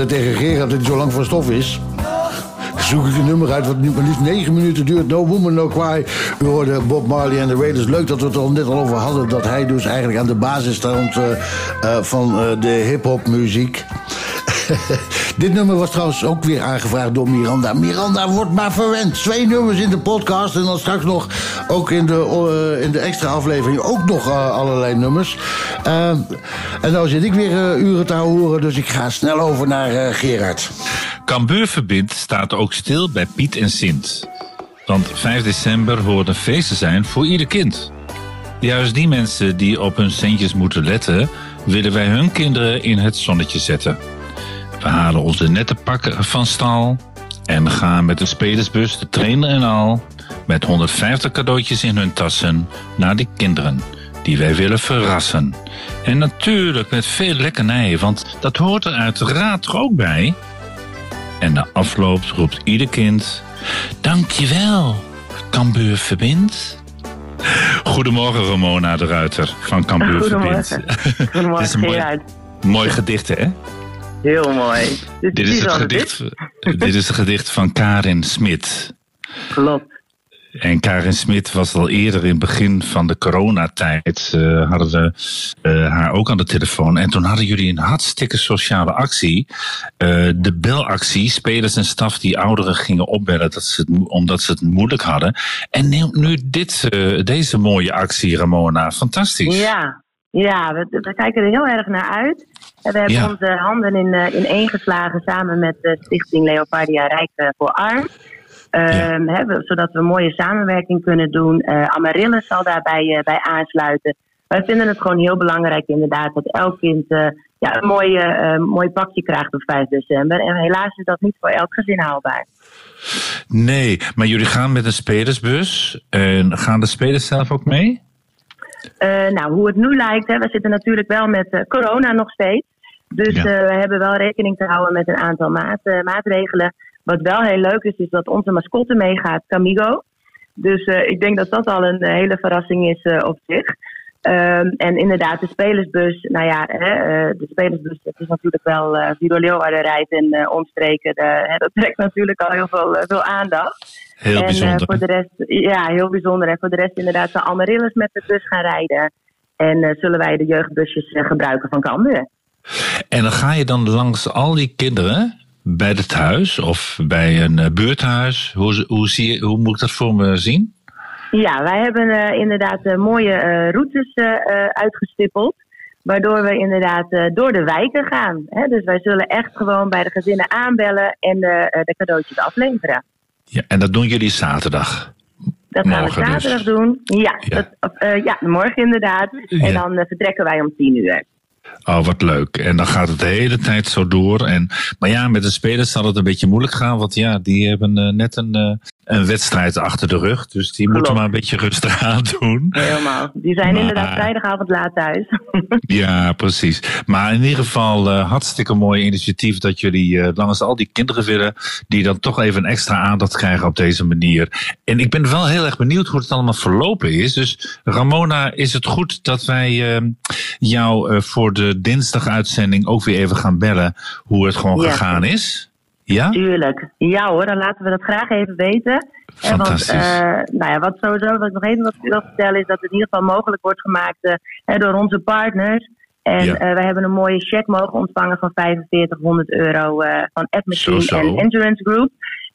Speaker 7: Altijd tegen Gerard dat hij zo lang van stof is. Zoek ik een nummer uit wat maar liefst 9 minuten duurt. No Woman No Cry. U hoorde Bob Marley en de Raiders. Leuk dat we het er al net al over hadden. Dat hij dus eigenlijk aan de basis stond eh, eh, van eh, de hip-hop muziek. Dit nummer was trouwens ook weer aangevraagd door Miranda. Miranda wordt maar verwend. Twee nummers in de podcast en dan straks nog ook in de, in de extra aflevering ook nog allerlei nummers. Eh, en nou zit ik weer eh, uren te horen, dus ik ga snel over naar eh, Gerard.
Speaker 8: Cambuur verbindt staat ook stil bij Piet en Sint. Want 5 december hoort een feest te zijn voor ieder kind. Juist die mensen die op hun centjes moeten letten, willen wij hun kinderen in het zonnetje zetten. We halen onze nette pakken van stal en gaan met de spelersbus, de trainer en al, met 150 cadeautjes in hun tassen naar die kinderen die wij willen verrassen. En natuurlijk met veel lekkernij, want dat hoort er uiteraard er ook bij. En na afloop roept ieder kind: Dankjewel, Cambuur verbindt. Goedemorgen, Ramona de Ruiter van Cambuur verbindt.
Speaker 25: Goedemorgen. Goedemorgen,
Speaker 8: Dit is een mooi, mooi gedicht, hè?
Speaker 25: Heel mooi.
Speaker 8: Dit is, het gedicht, dit is het gedicht van Karin Smit.
Speaker 25: Klopt.
Speaker 8: En Karin Smit was al eerder in het begin van de coronatijd. eh, hadden we eh, haar ook aan de telefoon. En toen hadden jullie een hartstikke sociale actie. Eh, de belactie. Spelers en staf die ouderen gingen opbellen dat ze het, omdat ze het moeilijk hadden. En neem nu dit, deze mooie actie, Ramona. Fantastisch.
Speaker 25: Ja, ja we, we kijken er heel erg naar uit. En we hebben
Speaker 8: Ja.
Speaker 25: onze handen in, in geslagen samen met de Stichting Leopardia Rijk voor Arm. Ehm, hè, zodat we een mooie samenwerking kunnen doen. Amaryllis zal daarbij eh, bij aansluiten. Wij vinden het gewoon heel belangrijk inderdaad dat elk kind eh, ja, een mooi, mooi pakje krijgt op 5 december. En helaas is dat niet voor elk gezin haalbaar.
Speaker 8: Nee, maar jullie gaan met een spelersbus. En gaan de spelers zelf ook mee?
Speaker 25: Nou, hoe het nu lijkt, hè, we zitten natuurlijk wel met corona nog steeds. Dus
Speaker 8: Ja.
Speaker 25: we hebben wel rekening te houden met een aantal maat, maatregelen. Wat wel heel leuk is, is dat onze mascotte meegaat, Camigo. Dus eh, ik denk dat dat al een hele verrassing is eh, op zich. Ehm, en inderdaad, de spelersbus, nou ja, hè, eh, de spelersbus, dat is natuurlijk wel uh, Viro Leeuwarden rijdt en omstreken. Hè, dat trekt natuurlijk al heel veel, veel aandacht.
Speaker 8: Heel
Speaker 25: en,
Speaker 8: bijzonder.
Speaker 25: voor de rest, ja, heel bijzonder. En voor de rest inderdaad zal Amaryllis met de bus gaan rijden. En zullen wij de jeugdbusjes gebruiken van Cambuur.
Speaker 8: En dan ga je dan langs al die kinderen bij het huis of bij een eh, buurthuis. Hoe, hoe, zie je, hoe moet ik dat voor me zien?
Speaker 25: Ja, wij hebben eh, inderdaad eh, mooie routes uitgestippeld. Waardoor we inderdaad door de wijken gaan. Hè? Dus wij zullen echt gewoon bij de gezinnen aanbellen en de, de cadeautjes afleveren.
Speaker 8: Ja, en dat doen jullie zaterdag.
Speaker 25: Dat gaan we
Speaker 8: dus.
Speaker 25: zaterdag doen. Ja, Dat, ja, morgen inderdaad. En dan vertrekken wij om tien uur.
Speaker 8: Oh, wat leuk. En dan gaat het de hele tijd zo door. En, maar ja, met de spelers zal het een beetje moeilijk gaan. Want ja, die hebben eh, net een, eh, een wedstrijd achter de rug. Dus die moeten maar een beetje rustig aan doen.
Speaker 25: Helemaal. Die zijn
Speaker 8: Maar-
Speaker 25: inderdaad vrijdagavond laat thuis.
Speaker 8: Ja, precies. Maar in ieder geval uh, hartstikke mooi initiatief dat jullie uh, langs al die kinderen willen, die dan toch even een extra aandacht krijgen op deze manier. En ik ben wel heel erg benieuwd hoe het allemaal verlopen is. Dus Ramona, is het goed dat wij uh, jou voor de dinsdaguitzending ook weer even gaan bellen hoe het gewoon
Speaker 25: Ja.
Speaker 8: gegaan is? Ja?
Speaker 25: Tuurlijk. Ja hoor, dan laten we dat graag even weten. Eh,
Speaker 8: Fantastisch.
Speaker 25: Want, eh, nou ja, wat sowieso, wat ik nog even wat wil vertellen, is dat het in ieder geval mogelijk wordt gemaakt eh, door onze partners. En
Speaker 8: Ja.
Speaker 25: we hebben een mooie check mogen ontvangen van 4500 euro van Ed Machine
Speaker 8: Zo, zo.
Speaker 25: en Endurance Group.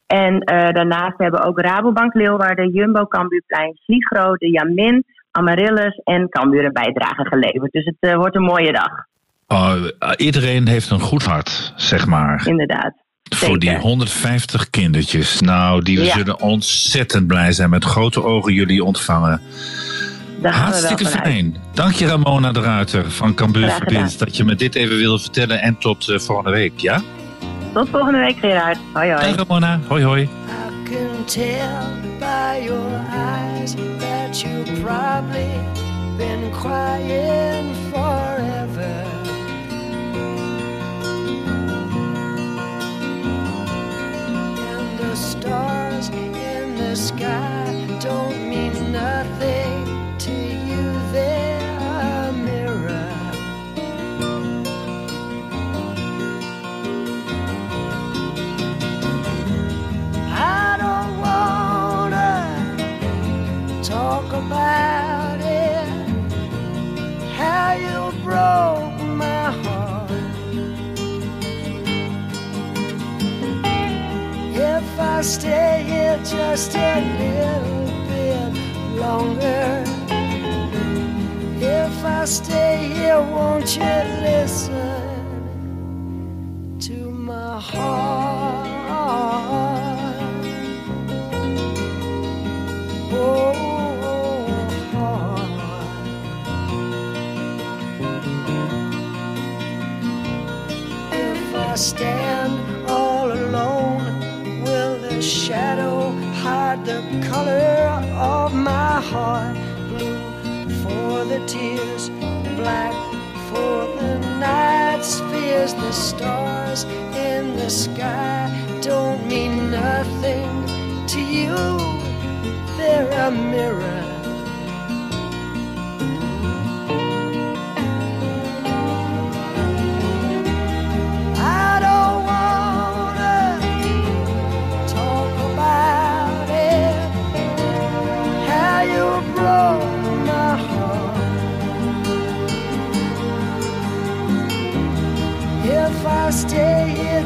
Speaker 25: En daarnaast hebben ook Rabobank Leeuwarden, Jumbo Cambuurplein, Sligro, de Jamin, Amaryllis en Cambuur een bijdrage geleverd. Dus het wordt een mooie dag,
Speaker 8: Oh, iedereen heeft een goed hart, zeg maar.
Speaker 25: inderdaad.
Speaker 8: Voor die 150 kindertjes. Nou, die
Speaker 25: Ja.
Speaker 8: zullen ontzettend blij zijn. Met grote ogen jullie ontvangen.
Speaker 25: Daar gaan we
Speaker 8: Hartstikke fijn. Dank je Ramona de Ruiter van Cambuur. Verbindt. Dat je me dit even wilde vertellen. En tot eh, volgende week, ja?
Speaker 25: Tot volgende week, Gerard. Hoi hoi.
Speaker 8: Dag Ramona. Hoi hoi.
Speaker 18: can tell by your eyes that you've probably been crying forever. Stars in the sky don't mean nothing to you, they're a mirror. I don't wanna talk about it. How you broke If I stay here just a little bit longer. If I stay here, won't you listen to my heart? Heart? Blue for the tears, black for the night's fears. The stars in the sky don't mean nothing to you. They're a mirror.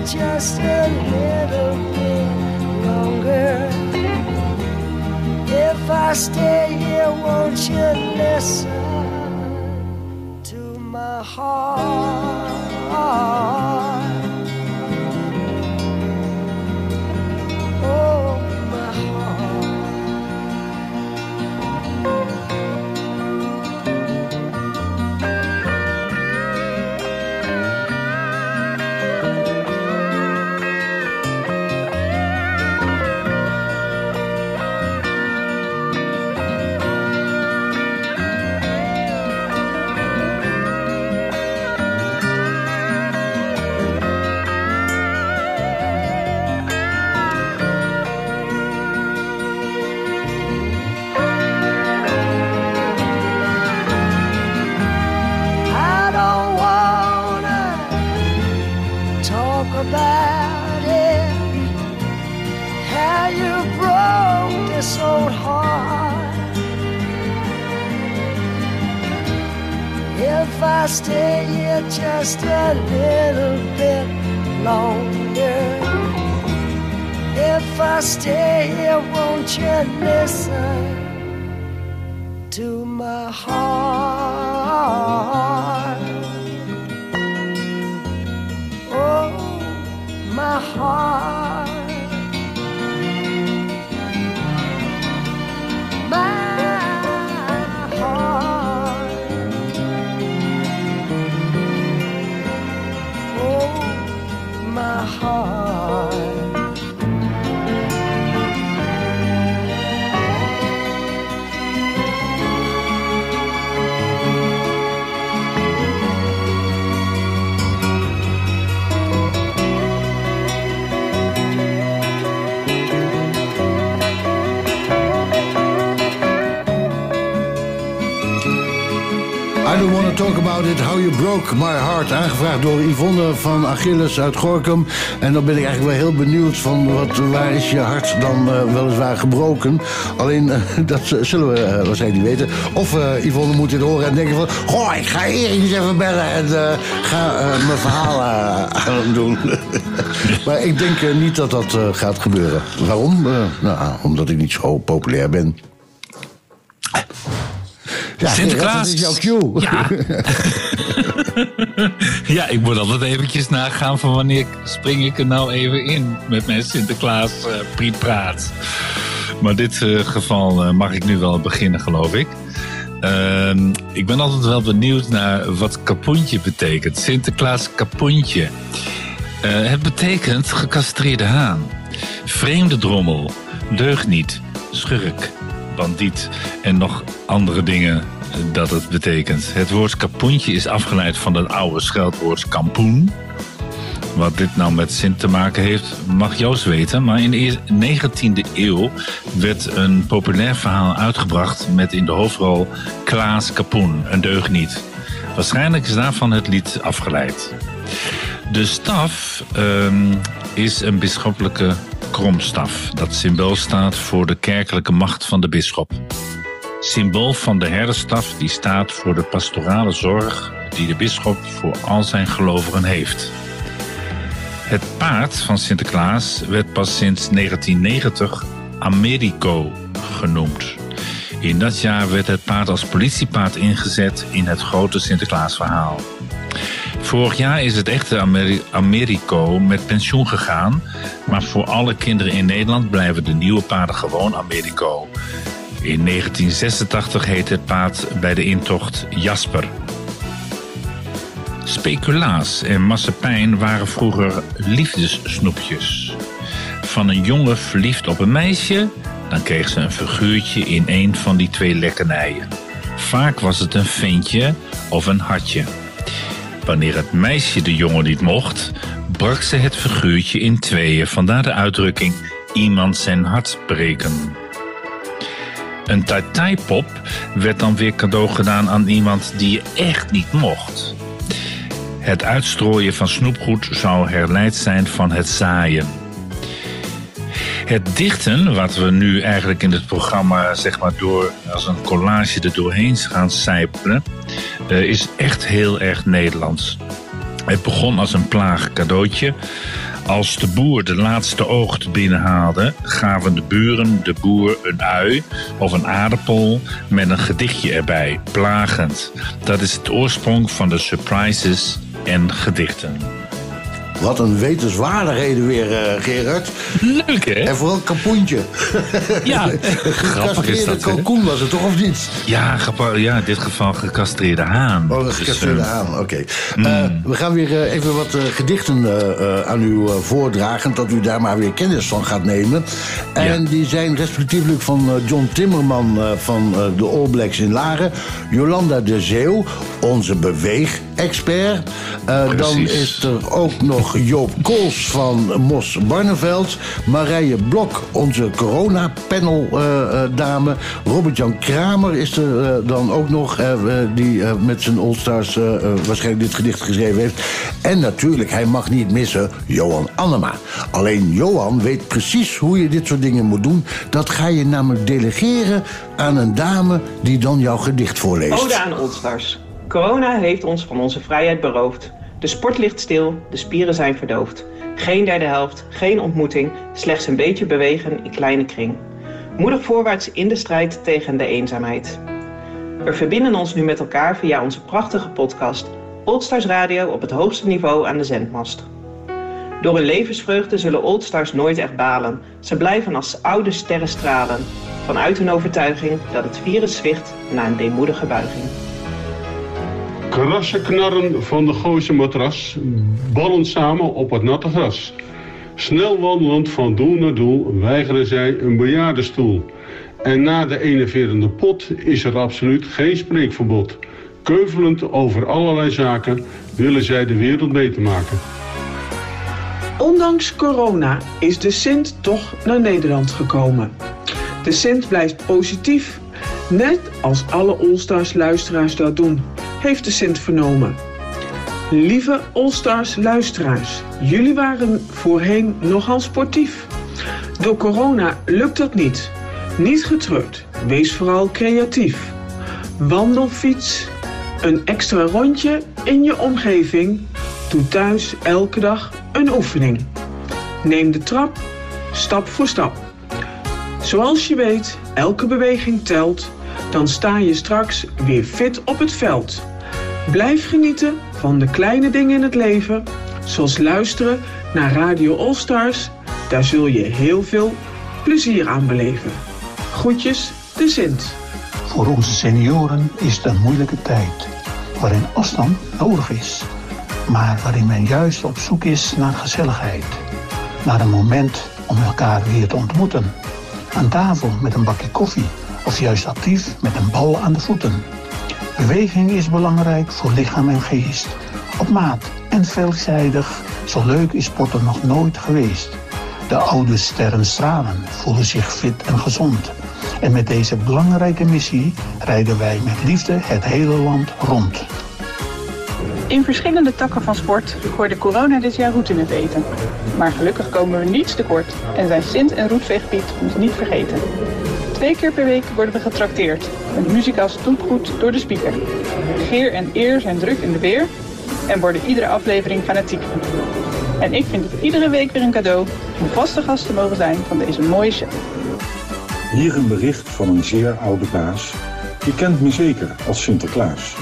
Speaker 18: Just a little bit longer. If I stay here, won't you listen to my heart? I stay here just a little bit longer. If I stay here, won't you listen to my heart?
Speaker 7: About it, how you broke my heart. Aangevraagd door Yvonne van Achilles uit Gorkum. En dan ben ik eigenlijk wel heel benieuwd van wat, waar is je hart dan eh, weliswaar gebroken. Alleen, eh, dat zullen we eh, waarschijnlijk niet weten. Of eh, Yvonne moet dit horen en denken van... Goh, ik ga Erik eens even bellen en eh, ga eh, mijn verhaal eh, aan hem doen. maar ik denk eh, niet dat dat eh, gaat gebeuren. Waarom? Eh, nou, omdat ik niet zo populair ben. Ja,
Speaker 8: Sinterklaas.
Speaker 7: Dat is jouw cue.
Speaker 8: Ja. ja, ik moet altijd eventjes nagaan van wanneer spring ik er nou even in met mijn Sinterklaas prietpraat. Maar in dit eh, geval eh, mag ik nu wel beginnen, geloof ik. Ehm, ik ben altijd wel benieuwd naar wat kapoentje betekent. Sinterklaas kapoentje. Het betekent gecastreerde haan. Vreemde drommel. Deugniet. Schurk. Bandiet. En nog andere dingen eh, dat het betekent. Het woord kapoentje is afgeleid van het oude scheldwoord kampoen. Wat dit nou met Sint te maken heeft, mag Joost weten. Maar in de 19e eeuw werd een populair verhaal uitgebracht met in de hoofdrol Klaas Kapoen, een deugniet. Waarschijnlijk is daarvan het lied afgeleid. De staf ehm, is een bisschoppelijke kromstaf. Dat symbool staat voor de kerkelijke macht van de bisschop. Symbool van de herderstaf die staat voor de pastorale zorg die de bisschop voor al zijn gelovigen heeft. Het paard van Sinterklaas werd pas sinds 1990 Americo genoemd. In dat jaar werd het paard als politiepaard ingezet in het grote Sinterklaasverhaal. Vorig jaar is het echte Ameri- Americo met pensioen gegaan, maar voor alle kinderen in Nederland blijven de nieuwe paarden gewoon Americo. In 1986 heette het paard bij de intocht Jasper. Speculaas en massepijn waren vroeger liefdessnoepjes. Van een jongen verliefd op een meisje, dan kreeg ze een figuurtje in een van die twee lekkernijen. Vaak was het een ventje of een hartje. Wanneer het meisje de jongen niet mocht, brak ze het figuurtje in tweeën. Vandaar de uitdrukking iemand zijn hart breken. Een tai-tai-pop werd dan weer cadeau gedaan aan iemand die je echt niet mocht. Het uitstrooien van snoepgoed zou herleid zijn van het zaaien. Het dichten, wat we nu eigenlijk in het programma zeg maar door als een collage er doorheen gaan sijpelen, eh, is echt heel erg Nederlands. Het begon als een plaag cadeautje. Als de boer de laatste oogst binnenhaalde, gaven de buren de boer een ui of een aardappel met een gedichtje erbij, plagend. Dat is het oorsprong van de surprises en gedichten.
Speaker 7: Wat een wetenswaardigheden weer, eh, Gerard.
Speaker 8: Leuk, hè?
Speaker 7: En vooral kapoentje.
Speaker 8: Ja, grappig is dat,
Speaker 7: kalkoen was het toch, of niet?
Speaker 8: Ja, ja, in dit geval gecastreerde haan.
Speaker 7: Oh,
Speaker 8: Dus,
Speaker 7: gecastreerde
Speaker 8: eh,
Speaker 7: haan, oké. Eh, we gaan weer even wat gedichten aan u voordragen... dat u daar maar weer kennis van gaat nemen. En die zijn respectievelijk van John Timmerman van de All Blacks in Laren... Jolanda de Zeeuw, onze beweegexpert. Dan is er ook nog Joop Kools van Mos Barneveld... Marije Blok, onze corona-panel-dame... Robert-Jan Kramer is er eh, dan ook nog... eh, eh, die eh, met zijn Allstars eh, eh, waarschijnlijk dit gedicht geschreven heeft. En natuurlijk, hij mag niet missen, Johan Annema. Alleen Johan weet precies hoe je dit soort dingen moet doen. Dat ga je namelijk delegeren aan een dame die dan jouw gedicht voorleest.
Speaker 26: Ode aan Oldstars. Corona heeft ons van onze vrijheid beroofd. De sport ligt stil, de spieren zijn verdoofd. Geen derde helft, geen ontmoeting, slechts een beetje bewegen in kleine kring. Moedig voorwaarts in de strijd tegen de eenzaamheid. We verbinden ons nu met elkaar via onze prachtige podcast Oldstars Radio op het hoogste niveau aan de zendmast. Door hun levensvreugde zullen Oldstars nooit echt balen. Ze blijven als oude sterren stralen. Vanuit hun overtuiging dat het virus zwicht na een deemoedige buiging.
Speaker 27: Krasse knarren van de Gooise matras ballen samen op het natte gras. Snel wandelend van doel naar doel weigeren zij een bejaardenstoel. En na de enerverende pot is er absoluut geen spreekverbod. Keuvelend over allerlei zaken willen zij de wereld beter maken.
Speaker 14: Ondanks corona is de Sint toch naar Nederland gekomen. De Sint blijft positief
Speaker 28: Net als alle Allstars luisteraars dat doen, heeft de Sint vernomen. Lieve Allstars luisteraars, jullie waren voorheen nogal sportief. Door corona lukt dat niet. Niet getreurd, wees vooral creatief. Wandel, fiets, een extra rondje in je omgeving. Doe thuis elke dag een oefening. Neem de trap, stap voor stap. Zoals je weet, elke beweging telt. Dan sta je straks weer fit op het veld. Blijf genieten van de kleine dingen in het leven. Zoals luisteren naar Radio All Stars. Daar zul je heel veel plezier aan beleven. Groetjes, de Sint.
Speaker 29: Voor onze senioren is het een moeilijke tijd, waarin afstand nodig is, maar waarin men juist op zoek is naar gezelligheid, naar een moment om elkaar weer te ontmoeten, aan tafel met een bakje koffie of juist actief met een bal aan de voeten. Beweging is belangrijk voor lichaam en geest, op maat en veelzijdig, zo leuk is sporten nog nooit geweest. De oude sterren stralen, voelen zich fit en gezond. En met deze belangrijke missie rijden wij met liefde het hele land rond.
Speaker 30: In verschillende takken van sport gooide corona dit jaar roet in het eten. Maar gelukkig komen we niets tekort en zijn Sint en Roetveegpiet ons niet vergeten. Twee keer per week worden we getrakteerd. Met muziek als stoepgoed door de speaker. Geer en eer zijn druk in de weer en worden iedere aflevering fanatiek. En ik vind het iedere week weer een cadeau om vaste gast te mogen zijn van deze mooie show.
Speaker 31: Hier een bericht van een zeer oude baas. Je kent me zeker als Sinterklaas.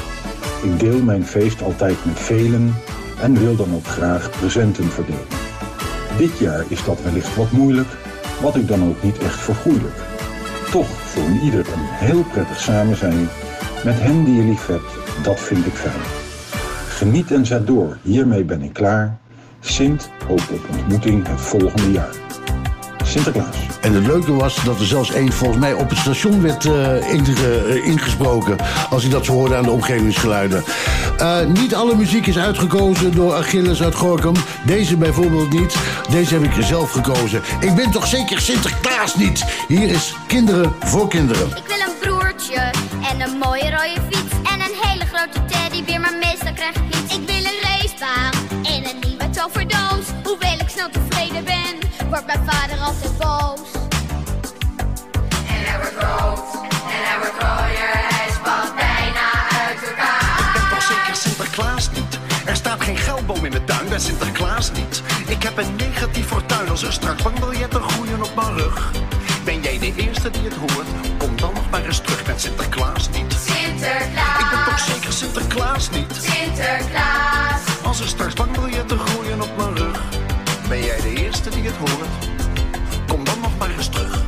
Speaker 31: Ik deel mijn feest altijd met velen en wil dan ook graag presenten verdelen. Dit jaar is dat wellicht wat moeilijk, wat ik dan ook niet echt vergoeilijk. Toch voor ieder een heel prettig samen zijn. Met hen die je lief hebt, dat vind ik fijn. Geniet en zet door, hiermee ben ik klaar. Sint hoopt op ontmoeting het volgende jaar. Sinterklaas.
Speaker 7: En het leuke was dat er zelfs één volgens mij op het station werd eh, eh, ingesproken. Als ik dat zo hoorde aan de omgevingsgeluiden. Eh, niet alle muziek is uitgekozen door Achilles uit Gorkum. Deze bijvoorbeeld niet. Deze heb ik zelf gekozen. Ik ben toch zeker Sinterklaas niet? Hier is Kinderen voor Kinderen.
Speaker 32: Ik wil een broertje en een mooie rode fiets en een hele grote teddybeer, maar meestal krijg ik niets. Ik wil een racebaan en een nieuwe toverdoos. Hoewel ik snel tevreden ben, wordt mijn vader altijd boos. En hij wordt rood en hij wordt rooier,
Speaker 33: geldboom in de tuin, ben Sinterklaas niet. Ik heb een negatief fortuin als er straks bankbiljetten groeien op mijn rug. Ben jij de eerste die het hoort? Kom dan nog maar eens terug met Sinterklaas niet.
Speaker 32: Sinterklaas.
Speaker 33: Ik ben toch zeker Sinterklaas niet?
Speaker 32: Sinterklaas.
Speaker 33: Als er straks bankbiljetten groeien op mijn rug. Ben jij de eerste die het hoort? Kom dan nog maar eens terug.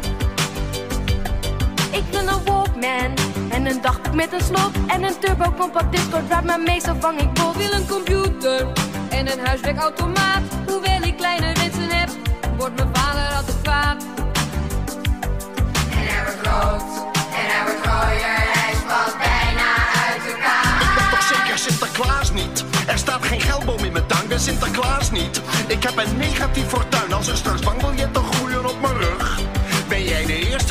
Speaker 34: Ik wil een Walkman en een dagboek met een slot en een turbo compact Discord waar mijn meestal vang ik bot.
Speaker 35: wil een computer en een huiswerkautomaat. Hoewel ik kleine wensen heb, wordt mijn vader altijd kwaad.
Speaker 32: En hij wordt rood en hij wordt rooier, hij spat bijna uit elkaar.
Speaker 33: Ik ben toch zeker Sinterklaas niet? Er staat geen geldboom in mijn tuin, ben Sinterklaas niet. Ik heb een negatief fortuin als er straks bankbiljetten groeien op mijn rug.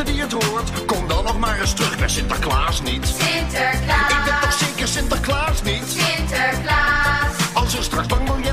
Speaker 33: Eerste die het hoort? Kom dan nog maar eens terug, ben Sinterklaas niet.
Speaker 32: Sinterklaas.
Speaker 33: Ik ben toch zeker Sinterklaas niet?
Speaker 32: Sinterklaas.
Speaker 33: Als er straks bankbiljetten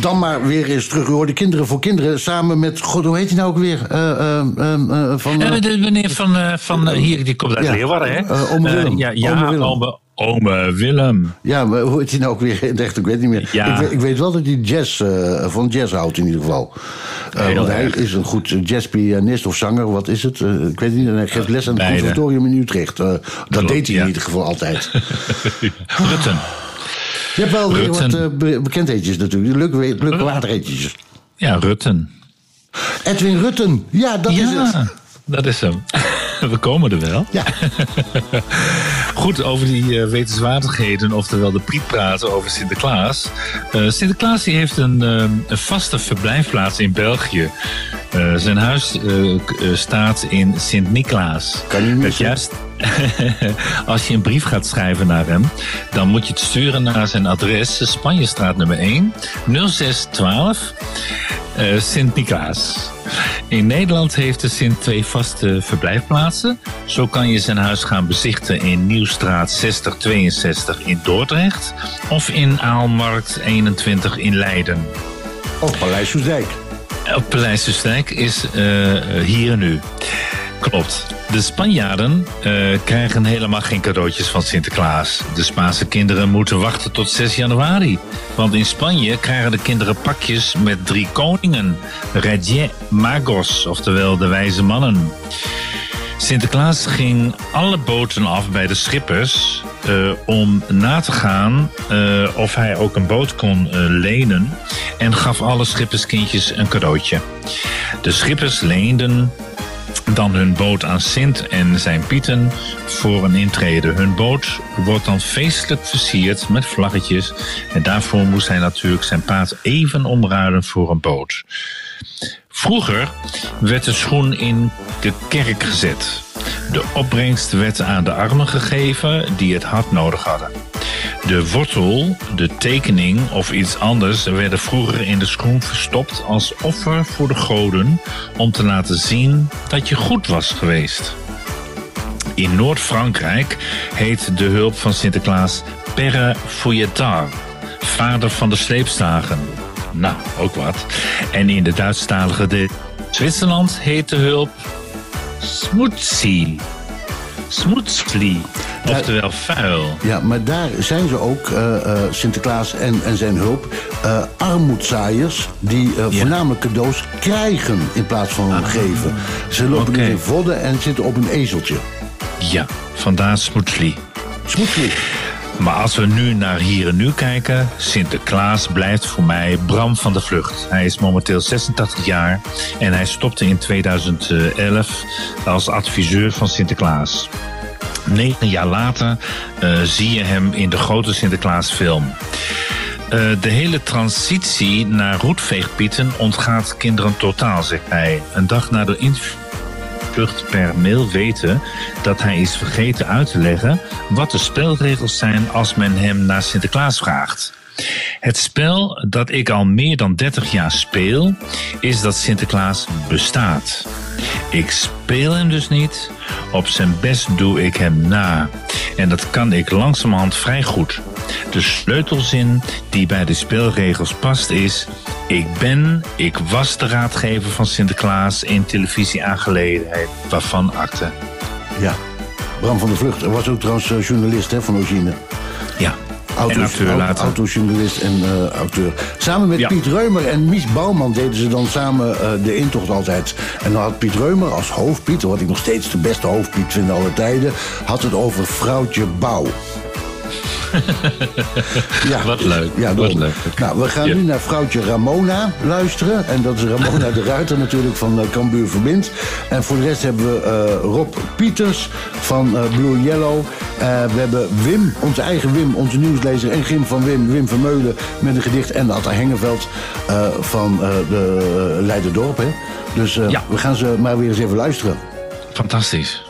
Speaker 33: dan maar
Speaker 7: weer eens terug. U hoort de Kinderen voor Kinderen samen met... God, hoe heet hij nou ook weer? Eh, eh, eh, van,
Speaker 8: de meneer van, van hier, die komt uit
Speaker 7: Ja.
Speaker 8: Leeuwarden, hè?
Speaker 7: Ome Willem.
Speaker 8: ja, ja
Speaker 7: Ome Willem.
Speaker 8: ome, ome Willem.
Speaker 7: Ja, maar hoe heet hij nou ook weer? echt? Ik weet niet meer.
Speaker 8: Ja.
Speaker 7: Ik, weet, ik weet wel dat hij jazz, van jazz houdt in ieder geval. Want hij is een goed jazzpianist of zanger, wat is het? Ik weet niet. Hij geeft les aan het conservatorium in Utrecht. Dat deed hij in ieder geval altijd.
Speaker 8: Rutten.
Speaker 7: Je hebt wel weer wat be- bekendheidjes natuurlijk. Leuke, leuke waterheidjes.
Speaker 8: Ja, Rutten.
Speaker 7: Edwin Rutten. Ja, dat is het.
Speaker 8: dat is hem. We komen er wel.
Speaker 7: Ja.
Speaker 8: Goed, over die eh, wetenswaardigheden, oftewel de priet praten over Sinterklaas. Eh, Sinterklaas die heeft een, eh, een vaste verblijfplaats in België. Zijn huis staat in Sint-Niklaas.
Speaker 7: Kan niet
Speaker 8: Dat juist, als je een brief gaat schrijven naar hem, dan moet je het sturen naar zijn adres, Spanjestraat nummer 1, 0612, eh Sint-Niklaas. In Nederland heeft de Sint twee vaste verblijfplaatsen. Zo kan je zijn huis gaan bezichten in Nieuwstraat 6062 in Dordrecht of in Aalmarkt 21 in Leiden.
Speaker 7: Of Paleis Soesdijk.
Speaker 8: Op Paleis is eh, hier en nu. Klopt. De Spanjaarden eh, krijgen helemaal geen cadeautjes van Sinterklaas. De Spaanse kinderen moeten wachten tot 6 januari. Want in Spanje krijgen de kinderen pakjes met drie koningen. Reyes Magos, oftewel de wijze mannen. Sinterklaas ging alle boten af bij de schippers eh, om na te gaan eh, of hij ook een boot kon lenen en gaf alle schipperskindjes een cadeautje. De schippers leenden dan hun boot aan Sint en zijn Pieten voor een intrede. Hun boot wordt dan feestelijk versierd met vlaggetjes en daarvoor moest hij natuurlijk zijn paard even omruilen voor een boot. Vroeger werd de schoen in de kerk gezet. De opbrengst werd aan de armen gegeven die het hard nodig hadden. De wortel, de tekening of iets anders werden vroeger in de schoen verstopt als offer voor de goden om te laten zien dat je goed was geweest. In Noord-Frankrijk heet de hulp van Sinterklaas Père Fouillettard, vader van de sleepstagen. Nou, ook wat. En in de Duitsstalige de Zwitserland heet de hulp Smutsli. Smutsli, oftewel vuil.
Speaker 7: Ja, maar daar zijn ze ook, eh, eh, Sinterklaas en, en zijn hulp, eh armoedzaaiers die voornamelijk cadeaus krijgen in plaats van geven. Ze lopen dus in vodden en zitten op een ezeltje.
Speaker 8: Ja, vandaar Smutsli.
Speaker 7: Smutsli.
Speaker 8: Maar als we nu naar hier en nu kijken, Sinterklaas blijft voor mij Bram van de Vlucht. Hij is momenteel 86 jaar en hij stopte in 2011 als adviseur van Sinterklaas. Negen jaar later eh, zie je hem in de grote Sinterklaasfilm. Eh, de hele transitie naar roetveegpieten ontgaat kinderen totaal, zegt hij. Een dag na de invlucht per mail weten dat hij is vergeten uit te leggen wat de spelregels zijn als men hem naar Sinterklaas vraagt. Het spel dat ik al meer dan 30 jaar speel, is dat Sinterklaas bestaat. Ik speel hem dus niet. Op zijn best doe ik hem na. En dat kan ik langzamerhand vrij goed. De sleutelzin die bij de spelregels past is... Ik ben, ik was de raadgever van Sinterklaas in televisieaangelegenheid, waarvan akte.
Speaker 7: Ja, Bram van der Vlucht. Hij was ook trouwens eh, journalist hè, van origine.
Speaker 8: Ja,
Speaker 7: Auto's,
Speaker 8: en acteur
Speaker 7: au-
Speaker 8: later.
Speaker 7: Autojournalist en eh, auteur. Samen met
Speaker 8: Ja.
Speaker 7: Piet Reumer en Mies Bouwman deden ze dan samen eh, de intocht altijd. En dan had Piet Reumer als hoofdpiet, wat ik nog steeds de beste hoofdpiet vind aller tijden, had het over vrouwtje Bouw. Ja,
Speaker 8: Wat leuk,
Speaker 7: Ja,
Speaker 8: wat leuk.
Speaker 7: Nou, we gaan
Speaker 8: Ja.
Speaker 7: nu naar vrouwtje Ramona luisteren. En dat is Ramona de Ruiter natuurlijk van uh, Cambuur Verbind. En voor de rest hebben we eh, Rob Pieters van eh, Blue Yellow. Eh, we hebben Wim, onze eigen Wim, onze nieuwslezer. En Gim van Wim, Wim Vermeulen met een gedicht. En Atta Hengeveld eh, van eh, de Leiderdorp. Hè? Dus eh, we gaan ze maar weer eens even luisteren.
Speaker 8: Fantastisch.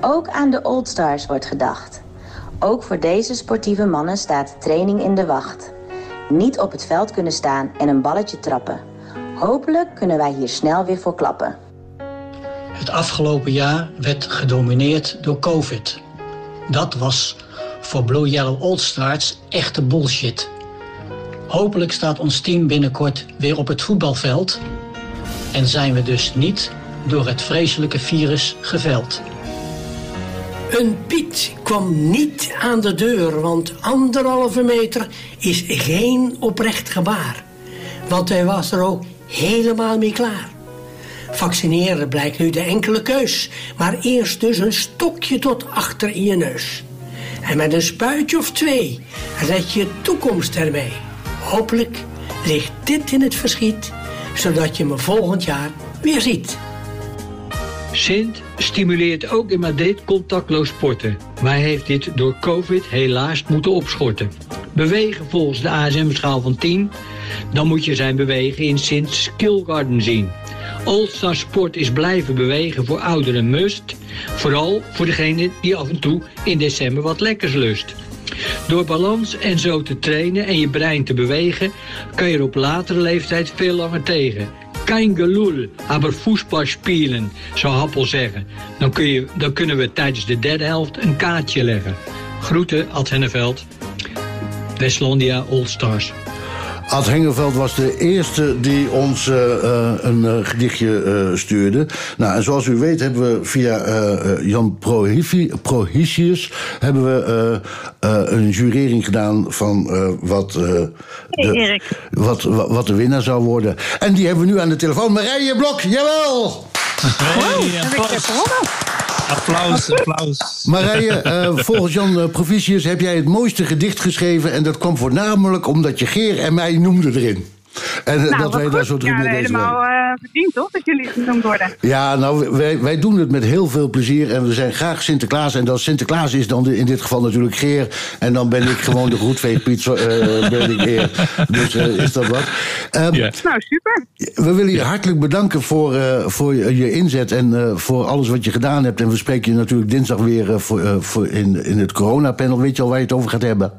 Speaker 36: Ook aan de Oldstars wordt gedacht. Ook voor deze sportieve mannen staat training in de wacht. Niet op het veld kunnen staan en een balletje trappen. Hopelijk kunnen wij hier snel weer voor klappen.
Speaker 37: Het afgelopen jaar werd gedomineerd door COVID. Dat was voor Blue Yellow All Stars echte bullshit. Hopelijk staat ons team binnenkort weer op het voetbalveld en zijn we dus niet door het vreselijke virus geveld.
Speaker 24: Een Piet kwam niet aan de deur, want anderhalve meter is geen oprecht gebaar. Want hij was er ook helemaal mee klaar. Vaccineren blijkt nu de enkele keus, maar eerst dus een stokje tot achter in je neus. En met een spuitje of twee red je toekomst ermee. Hopelijk ligt dit in het verschiet, zodat je me volgend jaar weer ziet.
Speaker 20: Sint stimuleert ook in Madrid contactloos sporten, maar heeft dit door COVID helaas moeten opschorten. Bewegen volgens de ASM-schaal van 10, dan moet je zijn bewegen in Sint Skill Garden zien. All-Star Sport is blijven bewegen voor ouderen must, vooral voor degene die af en toe in december wat lekkers lust. Door balans en zo te trainen en je brein te bewegen, kan je er op latere leeftijd veel langer tegen. Kein gelul, aber Fußball spielen, zou Happel zeggen. Dan, kun je, dan kunnen we tijdens de derde helft een kaartje leggen. Groeten, Ad Henneveld. Westlandia All Stars.
Speaker 7: Ad Hengeveld was de eerste die ons eh, eh, een eh, gedichtje eh, stuurde. Nou, en zoals u weet hebben we via eh, eh, Jan Prohicius hebben we eh, eh, een jurering gedaan van eh, wat, eh, de,
Speaker 38: Erik.
Speaker 7: wat, wat, wat de winnaar zou worden. En die hebben we nu aan de telefoon. Marije Blok, jawel!
Speaker 8: Applaus, applaus.
Speaker 7: Marije, eh, volgens Jan eh, Provicius heb jij het mooiste gedicht geschreven. En dat kwam voornamelijk omdat je Geer en mij noemde erin. En eh,
Speaker 38: Nou,
Speaker 7: dat wij daar zo druk
Speaker 38: ja,
Speaker 7: mee bezig waren.
Speaker 38: helemaal eh, verdiend, toch? Dat jullie genoemd worden.
Speaker 7: Ja, nou, wij, wij doen het met heel veel plezier. En we zijn graag Sinterklaas. En dat Sinterklaas is dan in dit geval natuurlijk Geer. En dan ben ik gewoon de groetveegpiet. eh ben ik Geer. Dus eh, is dat wat. Ehm,
Speaker 38: Nou, super.
Speaker 7: We willen je hartelijk bedanken voor, eh, voor je, je inzet en eh, voor alles wat je gedaan hebt. En we spreken je natuurlijk dinsdag weer voor, eh, voor in, in het coronapanel. Weet je al waar je het over gaat hebben?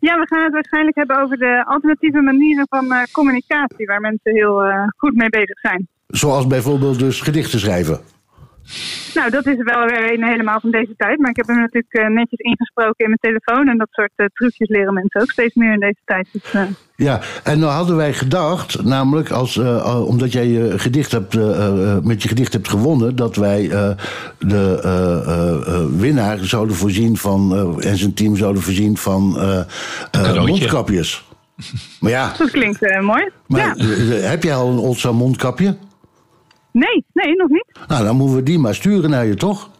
Speaker 38: Ja, we gaan het waarschijnlijk hebben over de alternatieve manieren van eh, communicatie, waar mensen heel eh, goed mee bezig zijn.
Speaker 7: Zoals bijvoorbeeld dus gedichten schrijven.
Speaker 38: Nou, dat is wel weer een helemaal van deze tijd, maar ik heb hem natuurlijk eh, netjes ingesproken in mijn telefoon en dat soort eh, trucjes leren mensen ook steeds meer in deze tijd. Dus, eh,
Speaker 7: Ja, en nou hadden wij gedacht, namelijk als, omdat jij je gedicht hebt, met je gedicht hebt gewonnen, dat wij eh, de eh, eh, eh, winnaar zouden voorzien van, en zijn team zouden voorzien van mondkapjes. Maar ja,
Speaker 38: dat klinkt mooi.
Speaker 7: maar,
Speaker 38: ja.
Speaker 7: heb jij al een Olsa mondkapje?
Speaker 38: Nee, nee, nog niet.
Speaker 7: Nou, dan moeten we die maar sturen naar je, toch?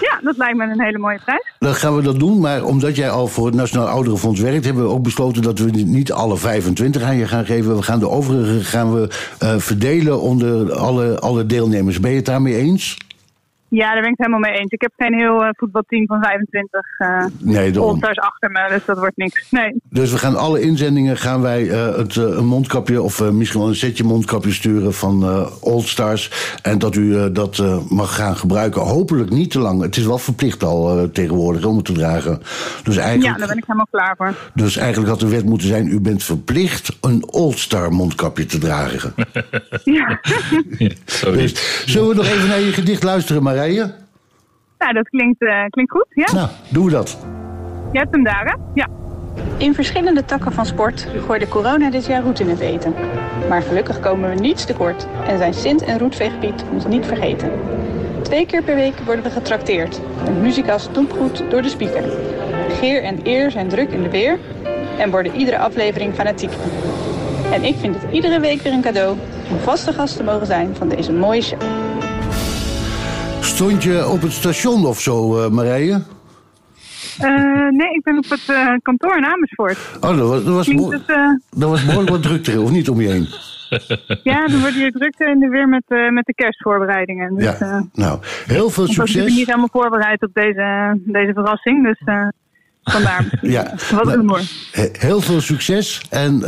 Speaker 38: Ja, dat lijkt me een hele mooie prijs.
Speaker 7: Dan gaan we dat doen, maar omdat jij al voor het Nationaal Ouderenfonds werkt, hebben we ook besloten dat we niet alle 25 aan je gaan geven. We gaan de overige gaan we, eh, verdelen onder alle, alle deelnemers. Ben je het daarmee eens?
Speaker 38: Ja, daar ben ik het helemaal mee eens. Ik heb geen heel eh, voetbalteam van 25 eh
Speaker 7: Nee.
Speaker 38: All-Stars achter me, dus dat wordt niks. Nee.
Speaker 7: Dus we gaan alle inzendingen gaan wij eh, het, een mondkapje of eh, misschien wel een setje mondkapje sturen van eh Old Stars. En dat u eh, dat mag gaan gebruiken. Hopelijk niet te lang. Het is wel verplicht al eh, tegenwoordig om het te dragen. Dus
Speaker 38: Ja,
Speaker 7: eigenlijk,
Speaker 38: daar ben ik helemaal klaar voor.
Speaker 7: dus eigenlijk had de wet moeten zijn: u bent verplicht een Old Star mondkapje te dragen.
Speaker 38: Ja.
Speaker 7: Dus, zullen we nog even naar je gedicht luisteren,
Speaker 38: Nou, dat klinkt, eh, klinkt goed, ja?
Speaker 7: Nou, doen we dat.
Speaker 38: Je hebt hem daar, hè? Ja.
Speaker 30: In verschillende takken van sport gooide corona dit jaar roet in het eten. Maar gelukkig komen we niets tekort en zijn Sint en Roetveegpiet ons niet vergeten. Twee keer per week worden we getrakteerd. Een muzikaal stoepgoed door de speaker. Geer en eer zijn druk in de weer en worden iedere aflevering fanatiek. En ik vind het iedere week weer een cadeau om vaste gast te mogen zijn van deze mooie show.
Speaker 7: Stond je op het station of zo, eh, Marije?
Speaker 38: Eh, nee, ik ben op het eh, kantoor in Amersfoort.
Speaker 7: Oh, dat was, dat was, mooi-
Speaker 38: het,
Speaker 7: dat was behoorlijk wat drukte, of niet om je heen?
Speaker 38: ja, dan wordt hier drukte in de weer met, met de kerstvoorbereidingen. Dus,
Speaker 7: Ja, nou, heel veel
Speaker 38: ik was natuurlijk
Speaker 7: succes.
Speaker 38: niet helemaal voorbereid op deze, deze verrassing, dus vandaar.
Speaker 7: Ja,
Speaker 38: Wat humor.
Speaker 7: he- heel veel succes. En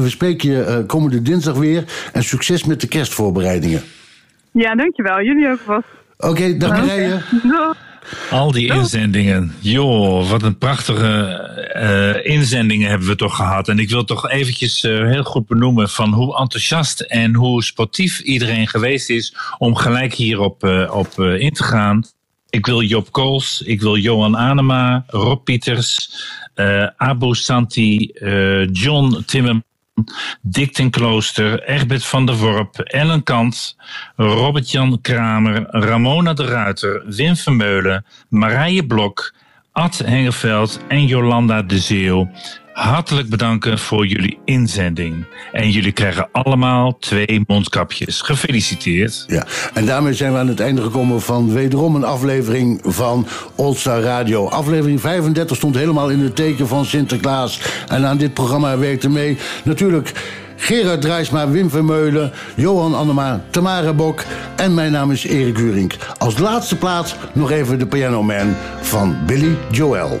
Speaker 7: we spreken je komende dinsdag weer. En succes met de kerstvoorbereidingen.
Speaker 38: Ja, dankjewel. Jullie ook vast.
Speaker 7: Oké, dag Marije.
Speaker 8: Al die inzendingen. Joh, wat een prachtige eh, inzendingen hebben we toch gehad. En ik wil toch eventjes eh, heel goed benoemen van hoe enthousiast en hoe sportief iedereen geweest is om gelijk hierop eh, op, eh, in te gaan. Ik wil Job Kools, ik wil Johan Anema, Rob Pieters, eh Abo Santi, eh, John Timmerman, Dick ten Klooster, Egbert van der Worp, Ellen Kant, Robert-Jan Kramer, Ramona de Ruiter, Wim Vermeulen, Marije Blok, Ad Hengeveld en Jolanda de Zeeuw. Hartelijk bedanken voor jullie inzending. En jullie krijgen allemaal twee mondkapjes. Gefeliciteerd.
Speaker 7: Ja, en daarmee zijn we aan het einde gekomen van wederom een aflevering van Oldstar Radio. Aflevering 35 stond helemaal in het teken van Sinterklaas. En aan dit programma werkte mee natuurlijk Gerard Drijsma, Wim Vermeulen, Johan Annema, Tamara Bok en mijn naam is Erik Hurink. Als laatste plaats nog even de Piano Man van Billy Joel.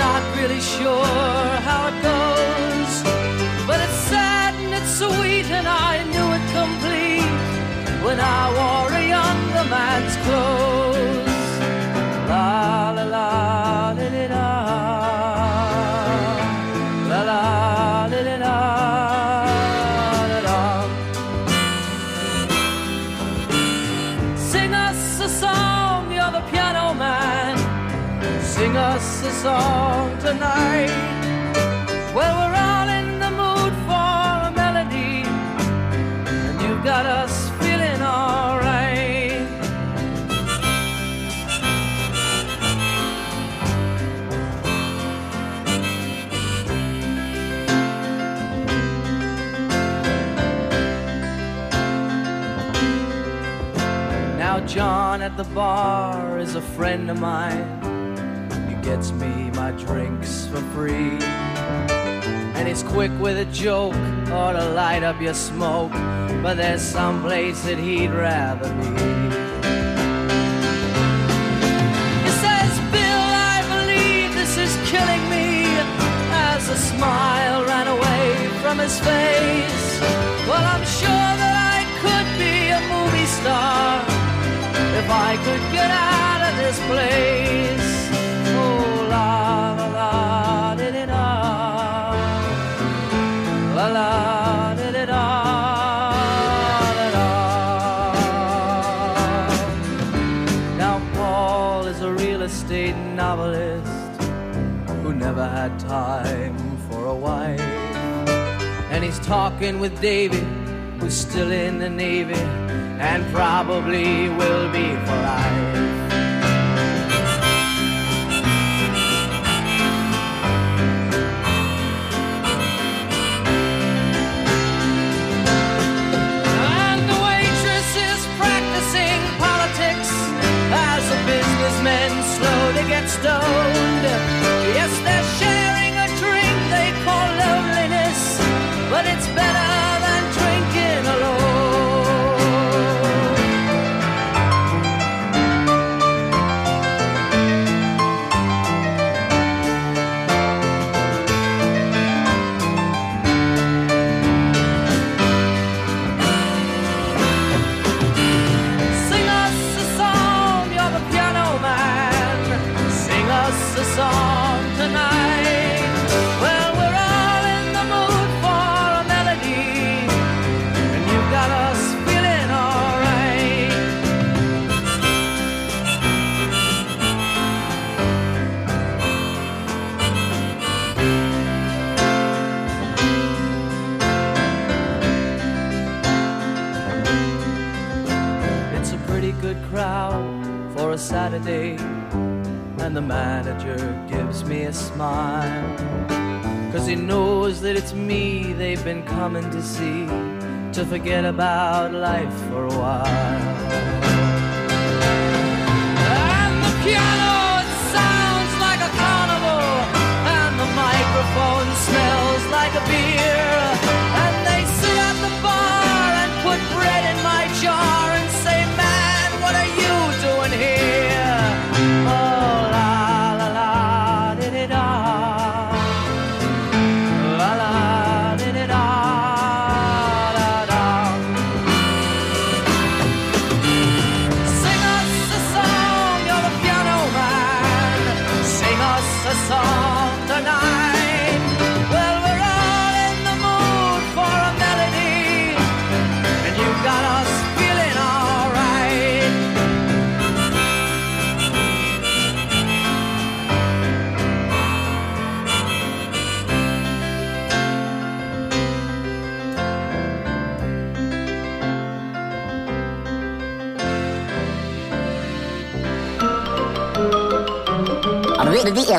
Speaker 23: Not really sure how it goes, the bar is a friend of mine. He gets me my drinks for free. And he's quick with a joke or to light up your smoke. But there's some place that he'd rather be. He says, Bill, I believe this is killing me. As a smile ran away from his face. Well, I'm sure that I could be a movie star if I could get out of this place. Oh, la la la di di da. La la. Now, Paul is a real estate novelist who never had time for a wife. And he's talking with David, who's still in the Navy and probably will be for life. And the waitress is practicing politics as the businessmen slowly get stoned. Yes, they're sharing a drink they call loneliness, but it's better common see, to forget about life for a while.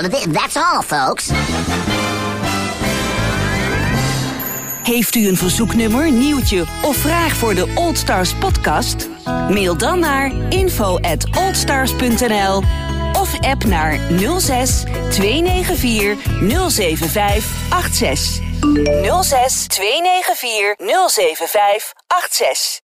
Speaker 39: That's all, folks.
Speaker 40: Heeft u een verzoeknummer, nieuwtje of vraag voor de Old Stars podcast? Mail dan naar info at oldstars.nl of app naar 06 294 075 86. 06 294 075 86.